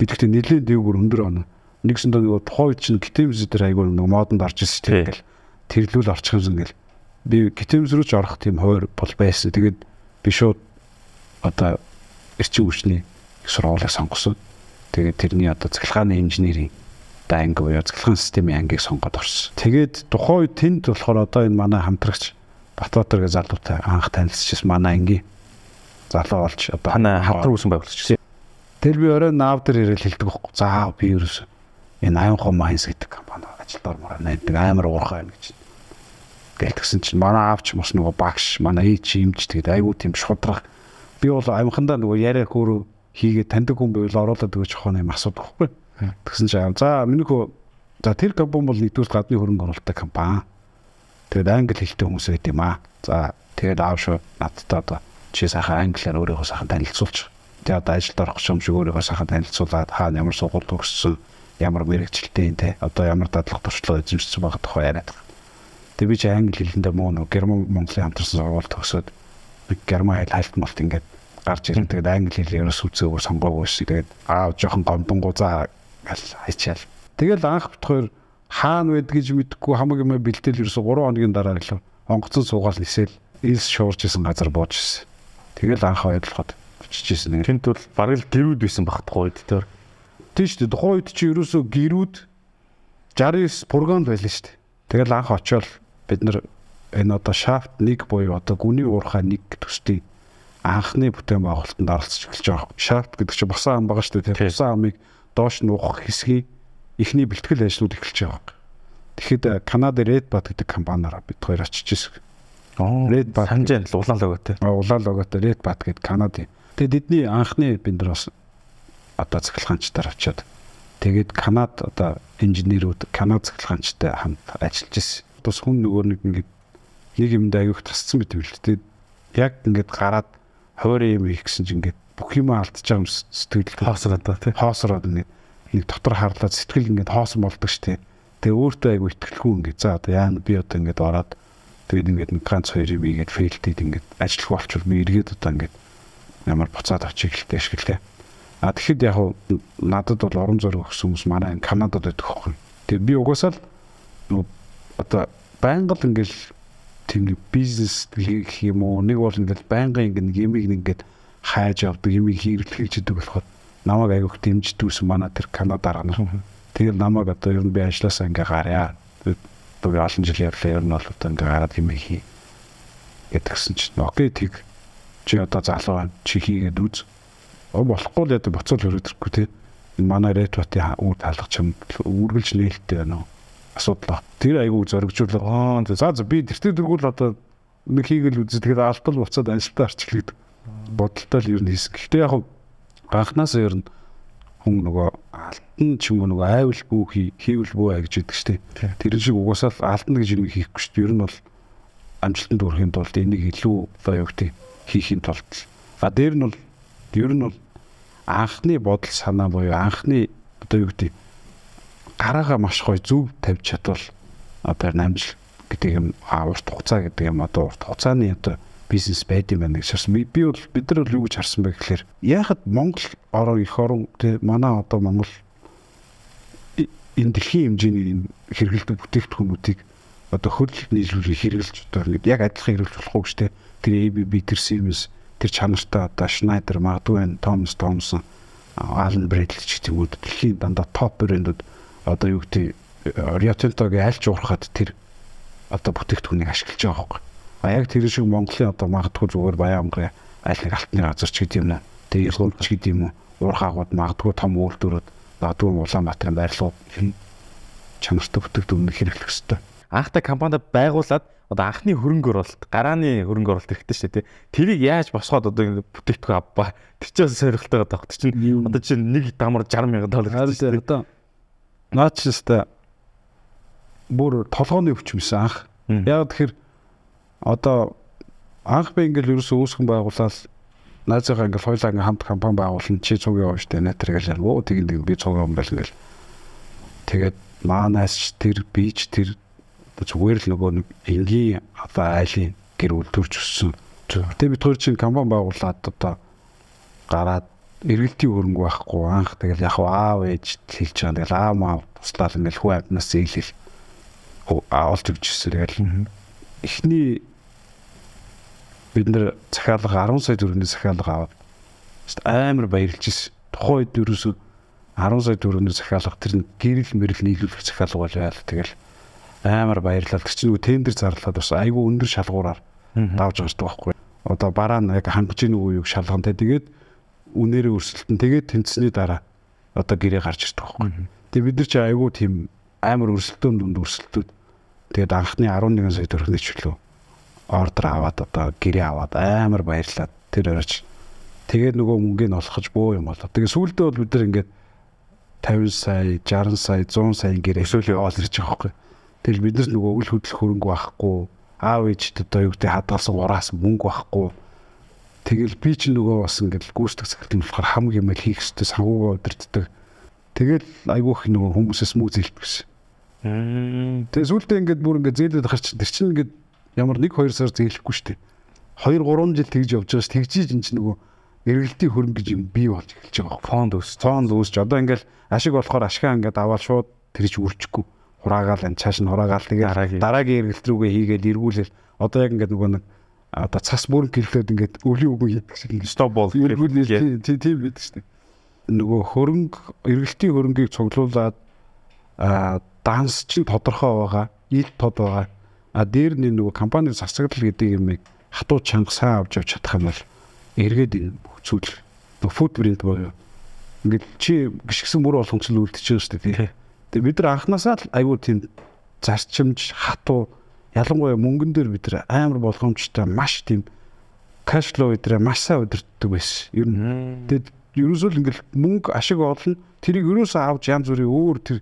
Би тэгтээ нэлээд дээгүүр өндөр оноо. Нэгсэн доо нөгөө тухайн чинь гитэмс дээр айгүй нэг модонд орж ирсэн тийм ингээл тэрлүүл орчих юмсан ингээл би гитэмс рүү ч орох тийм хойр бол байсан. Тэгээд би шууд одоо эрчим хүчний их сургуулийг сонгосон. Тэгээд тэрний одоо цахилгааны инженерийн одоо анги буюу цахилгаан системийн ангийг сонгоод орсон. Тэгээд тухайн үед тэнд болохоор одоо энэ манай хамтрагч Батбаатар гэ залуутай анх танилцчихсан манай ангийн залуу болж одоо Хана хавдар үүсэн байгуулж Тэр би орой наав дээр ирэл хэлдэг байхгүй. За би ерөөс энэ Аймхо Майнс гэдэг компани ажилд ормоор найддаг амар уурхай байна гэж. Гэлтгсэн чинь манай аавч бас нөгөө багш, манай ээж имж тэгээд айгүй тийм шудраг. Би бол аймхандаа нөгөө яриа хөөрөө хийгээд таньдаг хүн байвал оруулаад өгч хоо юм асуудаг байхгүй. Тэгсэн чинь за миний хөө за тэр компани бол нэгдүгээр гадны хөрөнгө оруулалттай компани. Тэгээд англи хэлтэй хүмүүс байт юм аа. За тэгээд аав шүү надтай одоо чи сайхан англиар өөрийгөө сайхан танилцуулчих Тэгээ одоо ажилд орох юм шиг өөрийгөө сайхан танилцуулаад хаана ямар сургууль төгссөн, ямар мэрэгчлээ те одоо ямар дадлага туршлага эзэмшсэн байгаа тухай яриад байгаа. Тэгээ би чи англи хэлэндээ муу нөө герман монголын хамтарсан сургууль төгсөөд би герман хэл хайлтмалт ингээд гарч ирэн тэгээд англи хэл ерөөс үзээгүй сонгоогүй шээ. Тэгээд аа жоохон гомдонгуу за гал хайчаал. Тэгэл анх битгаар хаана байд гэж мэдэхгүй хамаг юм бэлдээл ерөөс 3 хоногийн дараа л онгоцон суугаал нисэл илс шуурж исэн газар бууж ирсэн. Тэгэл анх ойлгоход очиж исэн. Тэнд бол бараг л гэрүүд байсан багтахгүй үед тэр. Тийм шүү дээ. Тухайн үед чи ерөөсөө гэрүүд 69 пурганд байлаа шүү дээ. Тэгэл анх очиод бид нар энэ одоо шафт 1 буюу одоо гүний уурхай 1 төслийн анхны бүтээн байгуулалтанд оролцож эхэлж байгаа. Шафт гэдэг чинь босон ам байгаа шүү дээ. Тэр босон амыг доош нуух хэсгийн эхний бэлтгэл ажлууд эхэлж байгаа. Тэгэхэд Канада Red Bat гэдэг компаниараа бид хоёр очиж ирсэн. Оо Red Bat санаж байна л улаан логотой. Улаан логотой Red Bat гэдэг Канадын Тэгээд эдний анхны бид нар бас одоо цахилгаанчдаар очиод тэгээд Канад одоо инженерүүд Канад цахилгаанчтай хамт ажиллаж ирсэн. Тус хүн нөгөө нэг ингээд нэг юмд аяг тасцсан л тэгээд яг ингээд гараад хойрын юм хийх гэсэн чинь ингээд бүх юм алдчихж байгаа юм сэтгэл хоосроод ба тий. Хоосроод ингээд нэг дотор харлаад сэтгэл ингээд хоосон болдог штеп. Тэгээ өөртөө аяг итгэлгүй ингээд за одоо яа би одоо ингээд ороод тэгээд ингээд нэг ганц хоёр юм ингээд фейлтэд ингээд ажиллах болчихвол би эргээд одоо ингээд ямар буцаад очиг хэлтэй ашиглаа. А тэгэхэд яг надад бол орон зураг өгсөн хүмүүс манай Канадад байдаг хөөхгүй. Тэгээ би угаасаа л одоо байнга л ингээл тийм бизнес хийх юм уу нэг бол ингээл байнга ингээд юмыг ингээд хайж авдаг юмыг хэрэглэж идэг болохоор намайг аявуух дэмждэгсэн манай тэр Канадаар гана. Тэгээд намайг одоо ер нь би ажилласаа ингээ гараа. Тэгээд олон жил явлаа ер нь бол одоо ингээ гараад юм хий гэдгсэн чинь окей тийг чи одоо залуу байна чи хийгээд үз. Оо болохгүй л яа боцол хөрөдөрхгүй те. Энэ манай ретватын үр талах чим үргэлж нээлттэй байна уу? Асуудал. Тэр айгүй зоригжуулаад аа за за би тэртээ дэргүүл одоо нэг хийгээл үз. Тэгэхээр алтал буцаад ажилтаа арчлагдав. Бодолтой л ер нь хийсэн. Гэхдээ яг ганхнаас ер нь хүн нөгөө алтан ч юм уу нөгөө айвал бүү хий хийвэл бүү ай гэж яддаг штеп. Тэр шиг угаасаа алтан гэж юм хийхгүй штеп. Ер нь бол амжилтанд хүрэхин тулд энийг илүү одоо юу гэдэг хийхин тулд а дээр нь бол ер нь бол анхны бодол санаа буюу анхны одоо юу гэдэг гараагаа маш гоё зөв тавьж чадвал одоо намжил гэдэг юм урт хугацаа гэдэг юм одоо урт хугацааны одоо бизнес байд юм байна гэж харсан. Би бол бид нар бол юу гэж харсан бэ гэхээр яхад Монгол ороо их орон тэ манай одоо Монгол энэ дэлхийн хэмжээний хэрэгэлдэг бүтээгдэхүүнүүдийг одоо хөл нийлүүлэх хэрэгжилж одоо яг адилхан хэрэгжүүлж болохгүй шүү дээ тэр ABB тэр Siemens тэр чанартай одоо Schneider магадгүй Thomas Thomson Allen Bradley ч гэдэг уу дэлхийн дандаа топ брэндүүд одоо юу гэдэг Rio Tinto-гийн аль ч уурхад тэр одоо бүтээгдэхүүнийг ашиглаж байгаа хөөхгүй. А яг тэр шиг Монголын одоо магадгүй зүгээр баян амгын аль нэг алтны газар ч гэдэг юм наа. Тэгээ иргүүл ч гэдэг юм уу. Уурхаагууд магадгүй том үйлдвэрүүд магадгүй Улаанбаатарын байрлал чанартай бүтээгдэхүүн хэрэглэх хэрэгтэй. анхтай компанид байгуулад одоо анхны хөрөнгө оруулалт, гарааны хөрөнгө оруулалт хэрэгтэй шүү дээ. Тэрийг яаж босгоод одоо бүтээгдэхүүн авбаа. Тэр чинь сорилтойгоо таах. Тэр чинь одоо чинь нэг дамар 60 сая доллар шүү дээ. Одоо наач шүү бүр толгооны өвчмөсөн анх. Яг тэгэхээр одоо анх би ингээл ерөөсөө үүсгэн байгуулаад найзаагаа ингээл хоёлаа ингээл хамт компани байгуулна чи цуг яваа штэ нэтэр гэл оо тэгээд би цуг юм байл гэл тэгээд маанаас тэр бич тэр зүгээр л нөгөө нэг энгийн одоо айлын гэр бүл төрж өссөн. Тэгээд бид хоёр чинь компани байгуулад одоо гараад эргэлтийн хөрөнгө байхгүй анх тэгэл яг аав ээж хэлж байгаа. Тэгэл аа маа туслаад ингээл хүү амтнаас зээлэл олж өгч ирсэн. Тэгэл эхний бид нэр захиалга 10 сая төгрөгийн захиалга аваад амар баярлж ирсэн. Тухайн үед ерөөсөө 10 сая төгрөгийн захиалга тэр гэрэл мэрэл нийлүүлэх захиалга болвол тэгэл амар баярлал. Тэр чинь нөгөө тендер зарлаад бас айгүй өндөр шалгуураар давж шүү дээ. Одоо бараа нь яг хангаж ийн үеийг шалгантай тэгээд үнээрээ өрсөлдөн тэгээд тэнцсэний дараа одоо гэрээ гарч ирдэг байхгүй. Тэгээд бид нар чи айгүй тийм амар өрсөлдөөн дүнд өрсөлдөөд тэгээд анхны 11 сая төгрөгийн чөлөө ордер аваад одоо гэрээ аваад амар баярлаад тэр оройч тэгээд нөгөө мөнгөний олохж бөө юм болоо. Тэгээд сүүлдээ бол бид нар ингээд 50 сая, 60 сая, 100 сая гэрээ өсөөлөө яваад ирж байгаа байхгүй. Тэгэл бид нар нөгөө үл хөдлөх хөрөнгө байхгүй, аав ээжд одоо юу гэдэг хадгалсан ураас мөнгө байхгүй. Тэгэл би ч нөгөө бас ингээд гүйцэтгэх цагт нь болохоор хамаг юм хийх хэрэгтэй санхугаа удирддаг. Тэгэл айгүйх нөгөө хүмүүсээс мүү зээлдвэсэн. Тэгээ сүүлдээ ингээд бүр ингээд зээлээд гарч тэр чинь ингээд ямар 1 2 сар зээлэхгүй шүү дээ. 2 3 жил тэгж явж байгаа ш тэгжиж энэ чинь нөгөө эргэлтийн хөрөнгө гэж юм бий болж эхэлж байгаа. Фонд өс. Фонд өсч одоо ингээл ашиг болохоор ашгаа ингээд аваад шууд тэр чи үрчихгүй. Хураагаал энэ цааш нь хураагаал тэгээд дараагийн эргэлт рүүгээ хийгээл эргүүлэл одоо яг ингээд нөгөө нэг одоо цас бүрэн гэрлээд ингээд өвлийн үгүй хийдэг шиг стоп бол эргүүлэл тийм байдаг шүү дээ. Нөгөө хөрөнгө эргэлтийн хөрөнгийг цуглуулад а данс чинь тодорхой байгаа, ил тод байгаа. А дээр нь нөгөө компани засаглал гэдэг юм хатуу чанга сайн авч явж чадах юм бол эргээд зүйл фуд брэнд боёо. Ингээд чи гიშгсэн мөр болгон цэл үлдчихэж шүү дээ. Тэгээ бид нар анханасаа л айгүй тийм зарчимж хатуу ялангуяа мөнгөн дээр бид нар амар болгоомжтой маш тийм кэш флоу өдрөө маш сайн өдөртдөг байсан. Ер нь тэгээд ерөөсөө л ингээл мөнгө ашиг олно. Тэрийг ерөөсөө авч янз бүрийн өөр тэр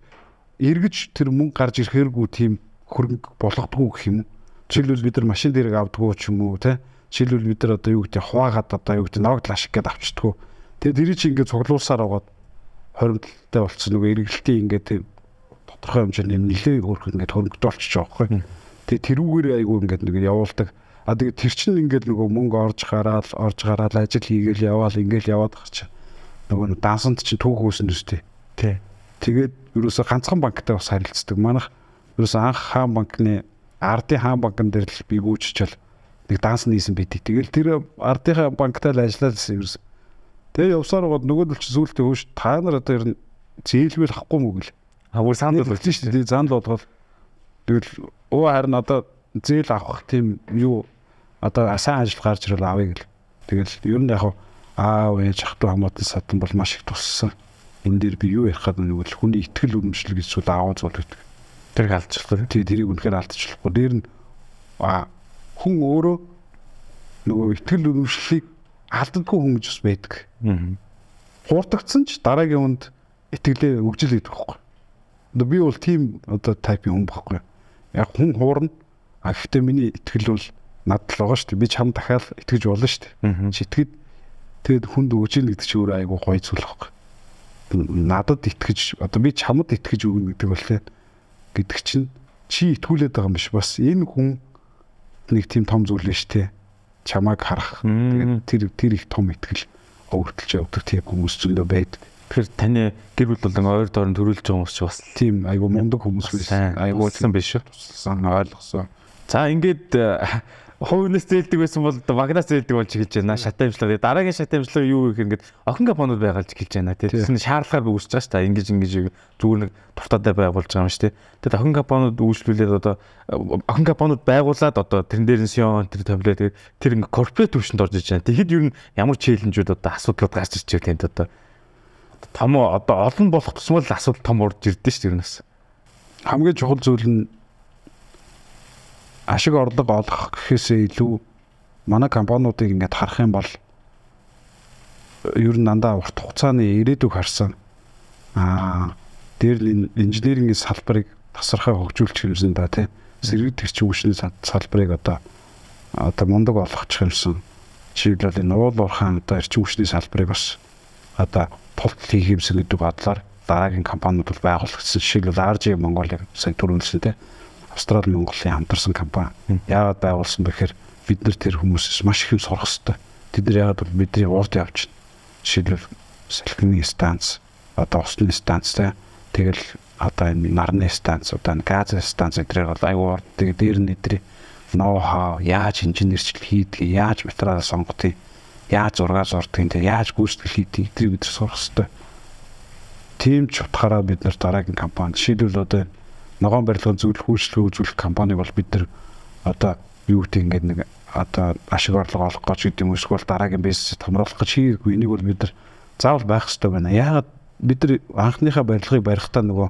эргэж тэр мөнгө гарч ирэхэргүй тийм хөрөнгө болгодгүй гэх юм. Жишээлбэл бид нар машин дээрээ авдггүй ч юм уу те. Жишээлбэл бид нар одоо юу гэдэг хуваагаад одоо юу гэдэг наваг лашиг гэдээ авчдггүй. Тэгээд тэрийг чи ингээд цуглуулсаар байгаа хоримтлалтай болцсон нөгөө эргэлтийн ингээд тодорхой хэмжээний нэлээ хөөрх ингээд хөрөнгөтэй болчихж байгаа байхгүй. Тэгээд тэрүүгээр айгүй ингээд нэг явуулдаг. А тэгээд тэр чинь ингээд нөгөө мөнгө орж гараал орж гараал ажил хийгээл яваал ингээд яваад чинь нөгөө дансанд чинь түүх үүснэ үстэй. Тий. Тэгээд ерөөсө ганцхан банктай бас харилцдаг. Манайх ерөөсө анх хаан банкны ардын хаан банкн дээр л би гүйччихэл нэг данс нийсэн байдаг. Тэгэл тэр ардынхаа банктай л ажиллаадсэн ерөөсө. Тэгээ явсаар гоод нөгөө л чи зүйлтэй хөөш та нар одоо ер нь зээлбэл ахгүй мөгөл. Бүр санд болж шүү дээ. Занд болгоод тэгэл өө харин одоо зээл авах тийм юу одоо сайн ажил гарч ирэл авъя гэл. Тэгэл ер нь яг аав ээж ах トゥ хамаатан садан бол маш их туссан энэ дээр би юу ярих гэдэг нь хүний ихтгэл үнэмшил гэж зүйл аавал зүйл гэдэг. Тэр алдчихлаа. Тий, тэрийг үнэхээр алдчихлахгүй. Дээр нь хүн өөрөө нөгөө ихтгэл үнэмшлийг алддаггүй хүн гэж бас байдаг. Аа. Хууртагцсан ч дараагийн хүнд итгэлээ өгжил гэдэг байхгүй. Одоо би бол тийм одоо тайпын хүн байхгүй. Яг хүн хуурна. А гэхдээ миний итгэл бол над л байгаа шүү дээ. Би чам дахиад итгэж болно шүү дээ. Читгэд тэгэд хүнд өгж ийн гэдэг чи өөрөө айгу гоё зүйл байхгүй надад итгэж одоо би чамд итгэж өгнө гэдэг бол гэдэг чинь чи итгүүлээд байгаа юм биш бас энэ хүн нэг тийм том зүйл биш те чамайг харах тэгээд тэр тэр их том итгэл өөртөлж явдаг тийм хүмүүс зөндөө байдаг Тэгэхээр таны гэр бүл болон ойр доорн төрүүлж байгаа хүмүүс ч бас тийм айгу мундаг хүмүүс байсан. Айгу утсан биш шүү. Ойлгосон. За ингээд хувийнаас зээлдэг байсан бол магнаас зээлдэг болж эхэлж байна. Шат амжилтлага. Дараагийн шат амжилтлага юу гэх ингээд охин гапонууд байгуулж эхэлж байна. Тэгсэн шаардлагаар үүсэж байгаа шүү дээ. Ингэж ингэж зүгээр нэг дуртатай байгуулж байгаа юм шүү дээ. Тэгээд охин гапонууд үйлчлүүлээд одоо охин гапонууд байгуулад одоо тэрэн дээр нь сион тэр томлоо тэгээд тэр ингээд корпорат төвшөнд орж иж байна. Тэгэхэд ер нь ямар челленжүүд одоо асуудлууд гарч ирж байна тэнд одоо том одоо олон болох тусмал асуудал том урж ирдэ шүү дээ бас. Хамгийн чухал зүйл нь ашиг орлого олох гэхээсээ илүү манай компаниудыг ингээд харах юм бол ер нь дандаа урт хугацааны ирээдүг харсан. Аа дээр нь инженерингийн салбарыг тасархаа хөгжүүлчих юмсан да тий. Сэрэг төрчин хүчний салбарыг одоо одоо мундаг болгочих юмсан жишээлбэл энэ уул уурхаан одоо эрчим хүчний салбарыг бас одоо тулт хийх юмсан гэдэг бодлоор дараагийн компаниуд бол байгуулагдсан. Жишээлбэл RJ Mongolia сайн төрүүлсэн тий Австрали Монголын хамтарсан компани яагаад байгуулсан бэхээр бид нар тэр хүмүүсээс маш их юм сурах хэрэгтэй. Тэд нар яагаад бол бидний урд явж байна. Жишээлбэл салхины станц, одоо усны станц тэгэл одоо энэ нарны станц, одоо газ станц гэдрээр бол аюу урд тэгээд дээр нь эдрий ноу хаа яаж инженерчлэл хийдэг, яаж материал сонгодог, яаж зураг зурдаг, тэг яаж гүйцэтгэл хийдэг эдрийг бид сурах хэрэгтэй. Тим ч утгаараа бид нар дараагийн компани жишээлбэл одоо ногоон барилгын зөвлөх үйлчлэг үзүүлэх компаниг бол бид нар одоо юу гэдэг ингээд нэг одоо ашиг орлого олох гэж гэдэг юм эсвэл дараагийн бизнес томруулах гэж хийгээгүй энийг бол бид нар заавал байх хэрэгтэй байна. Яагаад бид нар анхныхаа барилгыг барихтаа нөгөө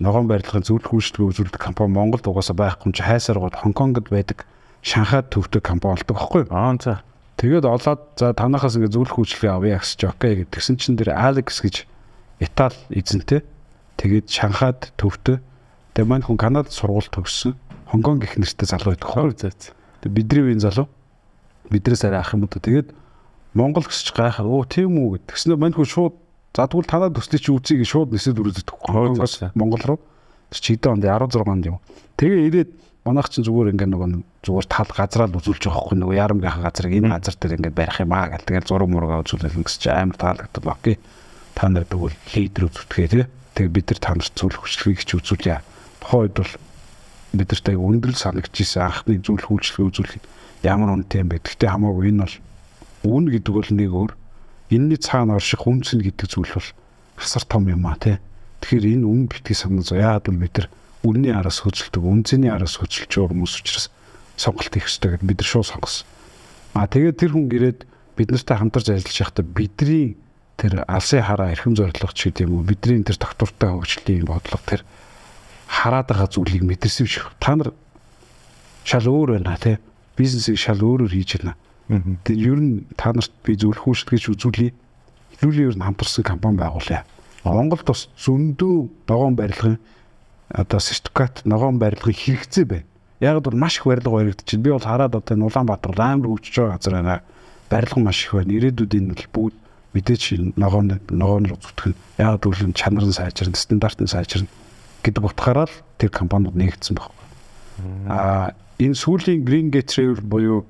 ногоон барилгын зөвлөх үйлчлэгээ үзүүлдэг компани Монголд угаасаа байхгүй юм чи хайсаар гол Хонконгод байдаг Шанхайд төвтэй компани болдог байхгүй юу? Аа за. Тэгээд олоод за танахаас ингээ зөвлөх үйлчлэгээ авъя гэсэн чи окей гэдгсэн чин дээр Алекс гэж Итали эзэнтэй тэгээд Шанхайд төвтэй тэгээд маань хүн Канадад сургууль төгссөн Хонконг гэх нэртэй залуу байдаг хоо. Тэг бидний үеийн залуу. Бидрээс арай ах юм уу. Тэгээд Монгол гэсч гайхаа. Оо тийм үү гэд. Тэгснээр мань хүн шууд за тэгвэл танаа төслийг чи үзье гэж шууд нисэд үргэлжлэдэг. Хонконгоос Монгол руу. Чи хэдэн онд 16 онд юм. Тэгээ ирээд манайх чинь зүгээр ингээ нөгөө зүгээр тал газраа л үзүүлж байгаа хгүй нөгөө ярамгийнхаа газрыг энэ газар дээр ингээ барих юм аа гэл тэгэл зураг мургаа үзүүлэх гэсэн чи амар таалагдав. Окей. Та нар тэгвэл лидер үзүүлдэгэ тий. Тэгээ бид нар та нарт зөвлөх хүчлэгийг ч үзүүлье. Тухайн үед бол бидэрт аяг өндрөл санагдчихсэн анхны зүйл хүлчлэгээ үзүүлэх ямар үнэтэй юм бэ. Гэхдээ хамаагүй энэ бол үн гэдэг бол нэг өөр. Энийний цаана орших үнцэн гэдэг зүйл бол асар том юм а тий. Тэгэхээр энэ үн битгий санаа зоо яагаад вэ бид нар үнний араас хөдөлдөг, үнцний араас хөдөлж байгаа хүмүүс учраас сонголт хийх хэрэгтэй гэдэг бид нар шууд сонгосон. А тэгээд тэр хүн ирээд бид нартай хамтарч ажиллаж байхдаа бидний тэр алсын хараа эрхэм зорилго ч гэдэг юм уу бидний тэр доктортой хөгжлийн бодлого тэр хараад байгаа зүйлийг мэдэрсэн биш. Та нар шал өөр байна тий. Бизнесийг шал өөрөөр хийж байна. Тэгээд ер нь та нарт би зөвлөх үйлчлэгч үзүүлье. Илүүлийн ер нь хамтарсан компани байгуулъя. Монголд бас зөндөө ногоон барилгын одоо сертификат ногоон барилгын хэрэгцээ байна. Яг бол маш их барилга баригдчихэв. Би бол хараад одоо энэ Улаанбаатар амар хөгжиж байгаа газар байна. Барилга маш их байна. Ирээдүйд энэ бол бүгд мэдээч ногоон ногоон руу зүтгэн. Яг бол чанар нь сайжирна, стандарт нь сайжирна гэдэг утгаараа л тэр компаниуд нэгдсэн баг. Аа энэ сүүлийн Green Gate Travel буюу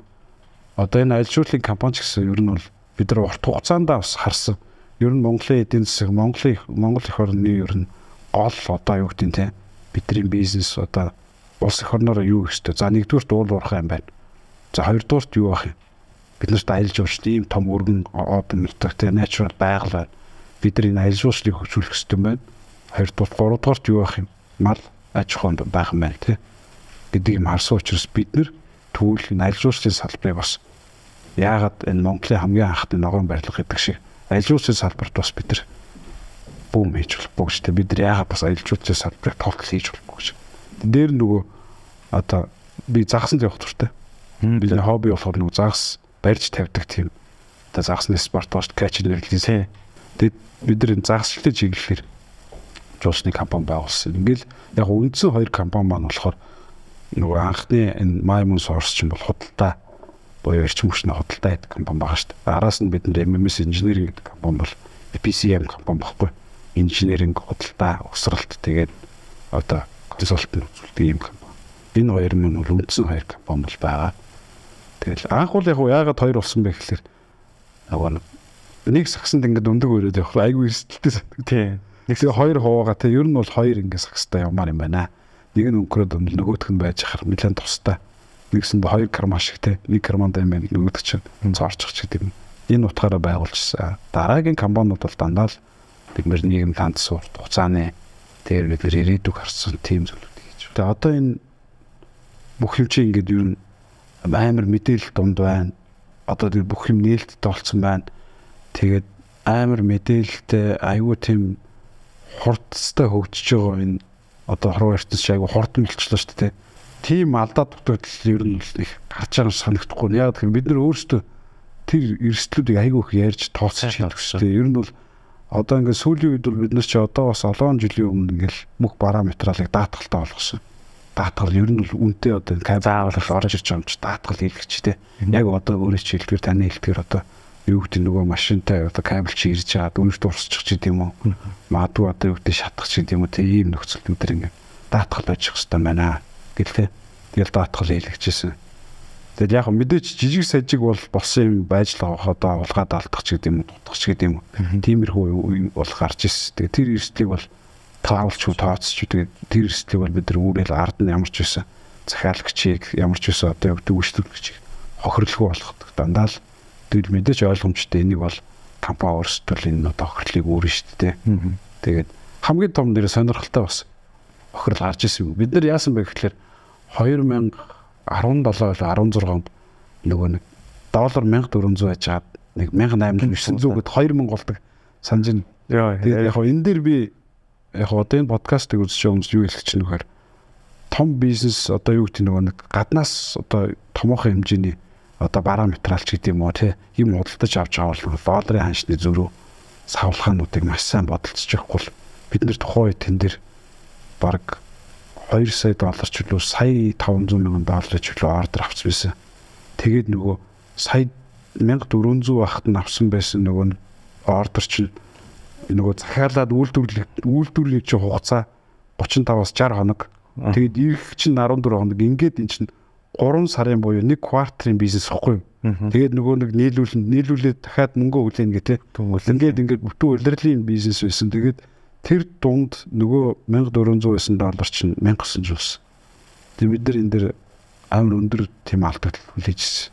одоо энэ аялжуулалтын компани ч гэсэн ер нь бол бид нар урт хугацаанд бас харсан. Ер нь Монголын эдийн засаг, Монголын Монгол эх орны ер нь гол одоо юу гэдэг нь те бидний бизнес одоо улс эх орноор юу гэхтэй. За нэгдүгürt уул уурхай юм байна. За хоёрдугürt юу ах юм? Бид нарт аялж уурч ийм том өргөн open нутагтай natural байгаль байна. Бид нар энэ аялжуулалтыг хөгжүүлэх хэрэгтэй юм байна хоёрдугаар гуравдугаарт юу байх юм? Мал аж ахуйн байх юм байна тий гэдэг юм харсан учраас бид нэр түүл аялжуулалтын салбарыг бас яагаад энэ Монголын хамгийн анхны ногоон барилга гэдэг шиг аялжуулалтын салбарт бас бид нар бүүм хийж болохгүй шүү дээ бид нар яагаад бас аялжуулалтын салбарыг тоглол хийж болохгүй гэж. Дээр нөгөө одоо би загсанд явах туфтаа бидний хобби болохоор нөгөө загс барьж тавьдаг тийм. Одоо загсны спорт боош кач нэрлэлээ тэгээд бид нар энэ загсчлалыг чиглэлээр жуусны компани байгуулсан. Ингээл яг үндсэн хоёр компани маань болохоор нөгөө анхны энэ Maimun Source чинь бол худалдаа буюу эрчим хүчний худалдаа гэдэг компани байгаа шүү дээ. Араас нь бид нэр MMS Engineering гэдэг компани бол PCM компани баггүй. Инженеринг худалдаа усралт тэгээд одоо консалтинг үзүүлдэг юм компани. Энэ хоёр нь бол үндсэн хоёр компани бол байгаа. Тэгэл анх бол яг яагаад хоёр болсон бэ гэхээр нөгөө нэг сагсанд ингээд өндөг өрөөд явах айгүй эрсдэлтэй санагдав. Тийм Тэгэхээр хоёр хуваага те ер нь бол хоёр ингээс хагастай явмаар юм байна. Нэг нь өнгөрөөд өмнө нөгөөх нь байж хахаар нэлээд тустай. Нэгсэн ба хоёр карма шиг те нэг карманд юм байна нөгөөх чинь цаарчих ч гэдэг юм. Энэ утгаараа байгуулжсан. Дараагийн компаниуд бол дандаа л бигмэр нийгэм ланд суурт хуцааны тэр бид ирээдүг харсан тийм зүйлүүд хийж. Тэгээ одоо энэ бүх юм чи ингээд ер нь амар мэдээлэл дунд байна. Одоо тэр бүх юм нээлттэй болсон байна. Тэгээд амар мэдээлэлтэй аюу тийм хурдтай хөгжиж байгаа энэ одоо хорвоо ертөнц айгу хурдан болчихлоо шүү дээ. тийм алдаа дутагдал ер нь их гарч байгаа санагдахгүй. Яг тэгэхээр бид нар өөрсдөө тэр эрсдлүүдийг айгүй их ярьж тооцож хэлэх хэрэгтэй. Ер нь бол одоо ингээд сүүлийн үед бол бид нар чи одоо бас олон жилийн өмнө ингээд мөх параметралыг даатгалтай болгосон. Даатгал ер нь бол үнтэй одоо заавал орж ирж байгаа юм чи даатгал хийлгэж те. Яг одоо өөрөө чи хэлдгээр таны хэлдгээр одоо юу гэдэг нөгөө машинтай одоо кабель чи ирж чаад үнэр дуусчих ч гэдэм үү. Магадгүй одоо юу гэдэг шатах ч гэдэм үү те ийм нөхцөл нар ингээд даатгал байж хэвээр байна гэлээ. Тэгэл даатгал хийлгэжсэн. Тэгэл яг мэдээч жижиг сажиг бол болсон юм байж л байгаа одоо улгаад алдах ч гэдэм үү, дутах ч гэдэм үү. Тиймэрхүү бол гарч ирсэн. Тэгээ тэр эрсдлийг бол таавалч уу тооцч тэгээ тэр эрсдлийг бол бид нар үүрэл ард нь ямарч байсан захиалагчийг ямарч байсан одоо яг дүүштэрлэгчийг хохирлгүй болгох дандаа л тэр мэдээч ойлгомжтой энийг бол компани өөрсдөө л энэ одоо хохирлыг үүрэн шүү дээ. Тэгээд хамгийн том нэр сонирхолтой бас хохирол гарч ирсэн юм. Бид нар яасан бэ гэхээр 2017 16 онд нөгөө нэг доллар 1400 байж хаад нэг 1800 гэд 2000 болдог санаж байна. Яг хоо энэ дээр би яг хоо одоо энэ подкастыг үзэж байгаа хүмүүс юу хэлэх чинь вэхээр том бизнес одоо юу гэдэг нөгөө нэг гаднаас одоо томоохон хэмжээний одоо параметралч гэдэг юм уу те юм худалдаж авч байгаа бол долларын ханшны зөрүү савлахаануудыг маш сайн бодолцож явахгүй бид нэр тухайн үед тэн дээр баг 2 сая доллар ч үлээ сая 500 мянган доллар ч үлээ ордер авсан байсан. Тэгээд нөгөө сая 1400 бахад нь авсан байсан нөгөө ордер чинь нөгөө захиалаад үйлдвэрлэх үйлдвэрлэх чинь хугацаа 35-аас 60 хоног. Тэгээд ирэх чинь 14 хоног. Ингээд эн чинь 3 сарын буюу нэг квартрын бизнес ихгүй? Тэгээд нөгөө нэг нийлүүлэн нийлүүлээд дахиад мөнгө өглөө гэх тээ. Ингээд ингээд бүтэн улирлын бизнес байсан. Тэгээд тэр дунд нөгөө 1400 байсан доллар чинь 1000 гэсэн жуулсан. Тэг бид нар энэ дэр амар өндөр тийм алдагт хүлээжсэн.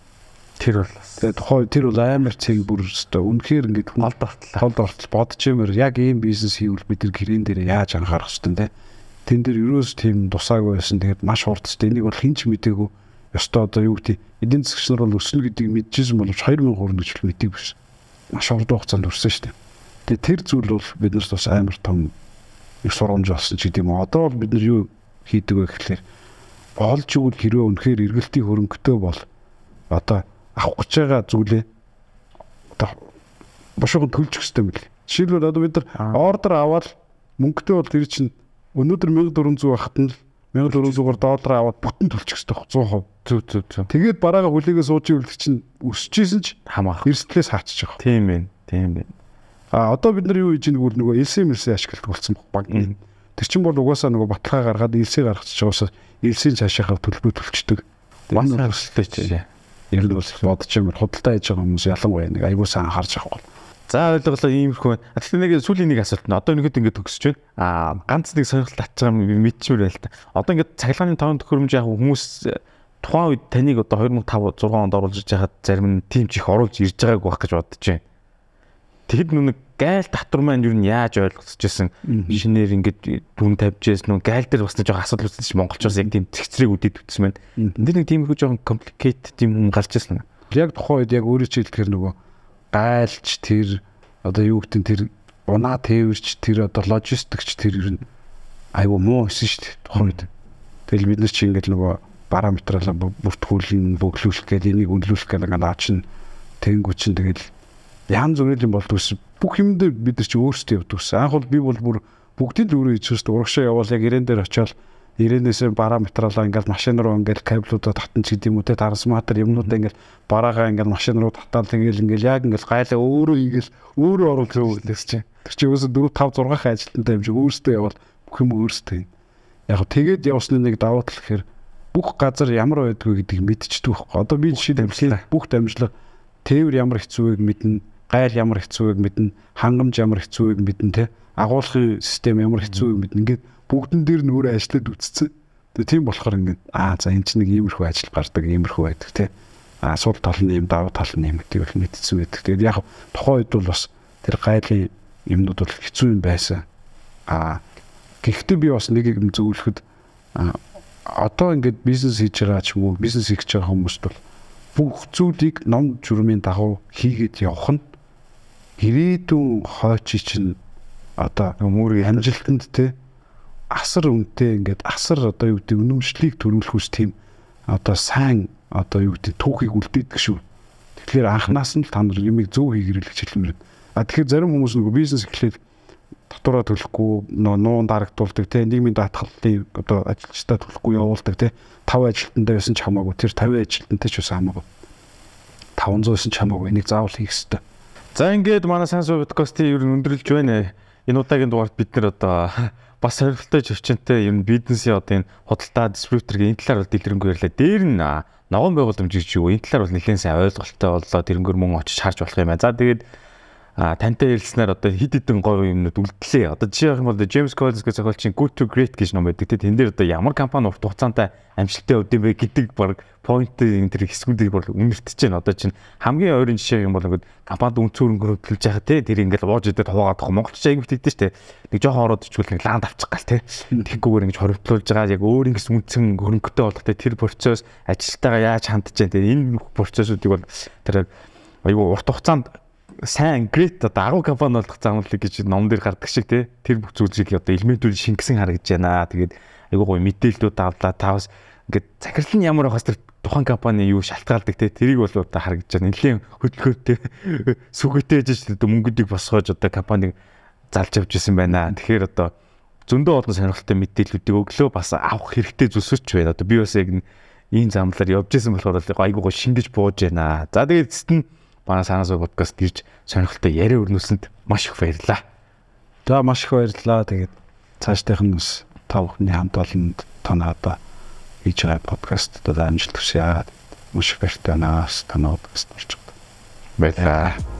Тэр бол тухай тэр бол амар цэг бүр өстой үнэхээр ингээд хүн олд ортлоо. Олд ортол бодож юмэр яг ийм бизнес хийвэл бид нар гэрэн дээр яаж анхаарах хэвчтэй те. Тэн дээр юус тийм дусаагүй байсан. Тэгээд маш хурдтай энийг бол хинч мдээгүй. Ёстой одоо юу гэдэг эдийн засгч нар бол өснө гэдгийг мэдчихсэн боловч 2000 хүрнэ гэж л мэддэг биш. Маш урт хугацаанд өрсөн шүү дээ. Тэгээ тэр зүйл бол биднэрт бас амар том их сурамж болсон ч гэдэг юм. Одоо бол бид нар юу хийдэг вэ гэхээр олж өгвөл хэрвээ үнэхээр эргэлтийн хөрөнгөтэй бол одоо авах гэж байгаа зүйлээ одоо бошгоо төлж өстэй мэл. Жишээлбэл одоо бид нар ордер аваад мөнгөтэй бол тэр чинь өнөөдөр 1400 байхад нь 1400-аар доллар аваад бүтэн төлчих хэрэгтэй 100%. Зүг зүг зүг. Тэгээд бараага хүлээгээ сууж ивэл чинь өсчихсэн ч хамаах. Эрсдлээс хаачих жоох. Тийм ээ. Тийм ээ. А одоо бид нар юу хийж байгааг нөгөө элсэ мэлсэ ашигладаг болсон баг. Тэр чинь бол угаасаа нөгөө баталгаа гаргаад элсэ гаргачих жоосоо элсийн цаашаахаа төлбөр төлчдөг. Маш өсөлттэй чи. Ер нь бол бодож юмэр худалдаа хийж байгаа хүмүүс ялангуяа нэг аягуусаа анхаарч авахгүй. За ойлголоо иймэрхүү. Гэхдээ нэг сүүлийн нэг асуулт нь одоо нэгэд ингэ төгсөж байна. Аа ганц нэг сонирхол байгаа юм мэдчихмээр байл та. Одоо ингэ цахилгааны таван төхөөрөмж яг хүмүүс тухайн үед таныг одоо 2005 6 онд оруулж иж хахад зарим нь тим чих оруулж ирж байгааг байх гэж бодож байна. Тэгэд нүг гайл татвар маань юу нь яаж ойлгосчихсэн шинээр ингээд дүн тавьжээс нүг гайл дээр бас нэг жоохон асуудал үүсэж монголчууд яг тийм цэгцрийг үдээд үтсэн байна. Энд нэг тиймэрхүү жоохон complicated юм гарч ирсэн. Яг тухайн үед яг өөрөө чи хэлэхээр нөгөө гайлч тэр одоо юу гэдэг тэр унаа тээвэрч тэр одоо логистикч тэр ер нь айгүй муу байсан шүү дээ тухайн үед. Тэгэл бид нар чи ингээд нөгөө параметраа бүртгүүлэн бөглүүлэх гэдэг энийг үнэлүүлэх гэдэг ингээд наа чин тэнгүү чин тэгэл янз бүрийн юм болдгоос бүх юмд бид нар чи өөрсдөө явдгаас анх бол би бол бүр бүгдийг л өөрөө хийчихсэн урагшаа явал яг ирээн дээр очиод ирээнээс параметралаа ингээл машин руу ингээл кабелуудаа татан ч гэдэм үү те трансформатор юмнуудаа ингээл бараагаа ингээл машин руу татаад тэгэл ингээл яг ингээл гайлаа өөрөө ингээл өөрөө оруулж өгөөс чи. Тэр чиөөсө 4 5 6 ха ажилтнтай юм шиг өөрсдөө явал бүх юм өөрсдөө яг тэгээд явсны нэг давуу тал гэхээр бүх газар ямар байдгүй гэдгийг мэдчихдэг байхгүй. Одоо би жишээ дамжлаа бүх дамжлаа тээвэр ямар хэцүүг мэднэ. Гайл ямар хэцүүг мэднэ, хангамж ямар хэцүүг мэднэ те. Агуулгын систем ямар хэцүүг мэднэ. Ингээд бүгдэн дээр нь өөрөө ажиллаад үтцсэн. Тэгээ тийм болохоор ингээд аа за энэ чинь нэг иймэрхүү ажил гардаг, иймэрхүү байдаг те. Сул тал нь юм, давуу тал нь юм гэдэг бол мэдсэн байдаг. Тэгээд яг тухайн үед бол бас тэр гайлын юмнууд бол хэцүү юм байсан. Аа гэхдээ би бас нэг юм зөвлөхөд одоо ингээд бизнес хийж байгаа ч юм уу, бизнес хийж байгаа хүмүүст бол бүх зүйлийг ном журмын дагуу хийгээд явах нь ирээдүйн хойч чинь одоо мөрийг амжилтанд те асар үнэтэй ингээд асар одоо юу гэдэг үнэмшлийг төрүүлэх үс тийм одоо сайн одоо юу гэдэг түүхийг үлдээдэг шүү. Тэгэхээр анханаас нь л та нар юмыг зөв хийгэрэл гэж хэлмээр. А тэгэхээр зарим хүмүүс нөгөө бизнес эхлээд татвараа төлөхгүй нөө нуун дарагдуулдаг те нийгмийн даатгалын одоо ажилчдаа төлөхгүй явуулдаг те 5 ажилтнтай байсан ч хамаагүй тэр 50 ажилтнтай ч бас хамаагүй 500 байсан ч хамаагүй энийг заавал хийх хэрэгтэй. За ингээд манай сайн суу подкастыг ер нь өндөрлж байна. Энэ удаагийн дугаард бид нэр одоо бас сонирхолтой зөрчинтэй ер нь бизнесийн одоо энэ худалдаа дистрибьюторгийн энэ талаар бол дэлгэрэнгүй ярьлаа. Дээр нь ногоон байгууламж гэж юу энэ талаар бол нэлээд сайн ойлголттой боллоо тэрнгөр мөн очиж харж болох юм байна. За тэгээд а тантай ярилцсанаар одоо хид хідэн гоё юмнууд үлдлээ. Одоо жишээ юм бол James Collins гэх зохиолчийн Good to Great гэж ном байдаг. Тэ тэн дээр одоо ямар компани урт хугацаанд амжилттай өд юм бэ гэдэг баг point энэ төр хэсгүүдийг бол үнэртэж байна. Одоо чинь хамгийн ойрын жишээ юм бол ингээд компанид үнцөр өнгөрүүлж байгаа те тэр ингээд ууж идээд хуваагаад тах Монголч аяг битэгдэж штэ. Нэг жоохон ороод ичгүүл нэг лаанд авчих гал те. Тэгхгүйгээр ингэж хоривтлуулж байгаа яг өөр ингэс үнцэн хөрөнгөтэй болох те тэр процесс ажилтайгаа яаж хандж जैन те энэ процессуудыг бол тэр айгу урт хугацаанд сайн great одоо 10 компани болох замлыг гэж ном дээр гардаг шиг тий тэр бүх зүйлийг одоо элементүүд шингэсэн харагдаж байна. Тэгээд айгуу гоё мэдээлэлүүд авлаа. Тавс ингээд захирал нь ямар байхаас тэр тухайн компани юу шалтгаалдаг те тэрийг бол одоо харагдаж байна. Нилийн хөдөлгөөнтэй сүгэтэй ээж одоо мөнгөдийг босгоож одоо компаниг залж авч ирсэн байна. Тэгэхээр одоо зөндөө олон сонирхолтой мэдээллүүдийг өглөө бас авах хэрэгтэй зүйлсч байна. Одоо би бас яг ийм замлаар явж исэн болохоор айгуу гоё шингэж бууж байна. За тэгээд эцэст нь манай санаас подкаст гэрж сонирхолтой яриа өрнөсөнд маш их баярлалаа. За маш их баярлалаа. Тэгээд цаашдынх нь бас та бүхний хамт олонд тонаада хийж байгаа подкаст одоо амжилт хүсье. Маш их баяртай байна. Танаа подкаст орж байгаа. Баярлалаа.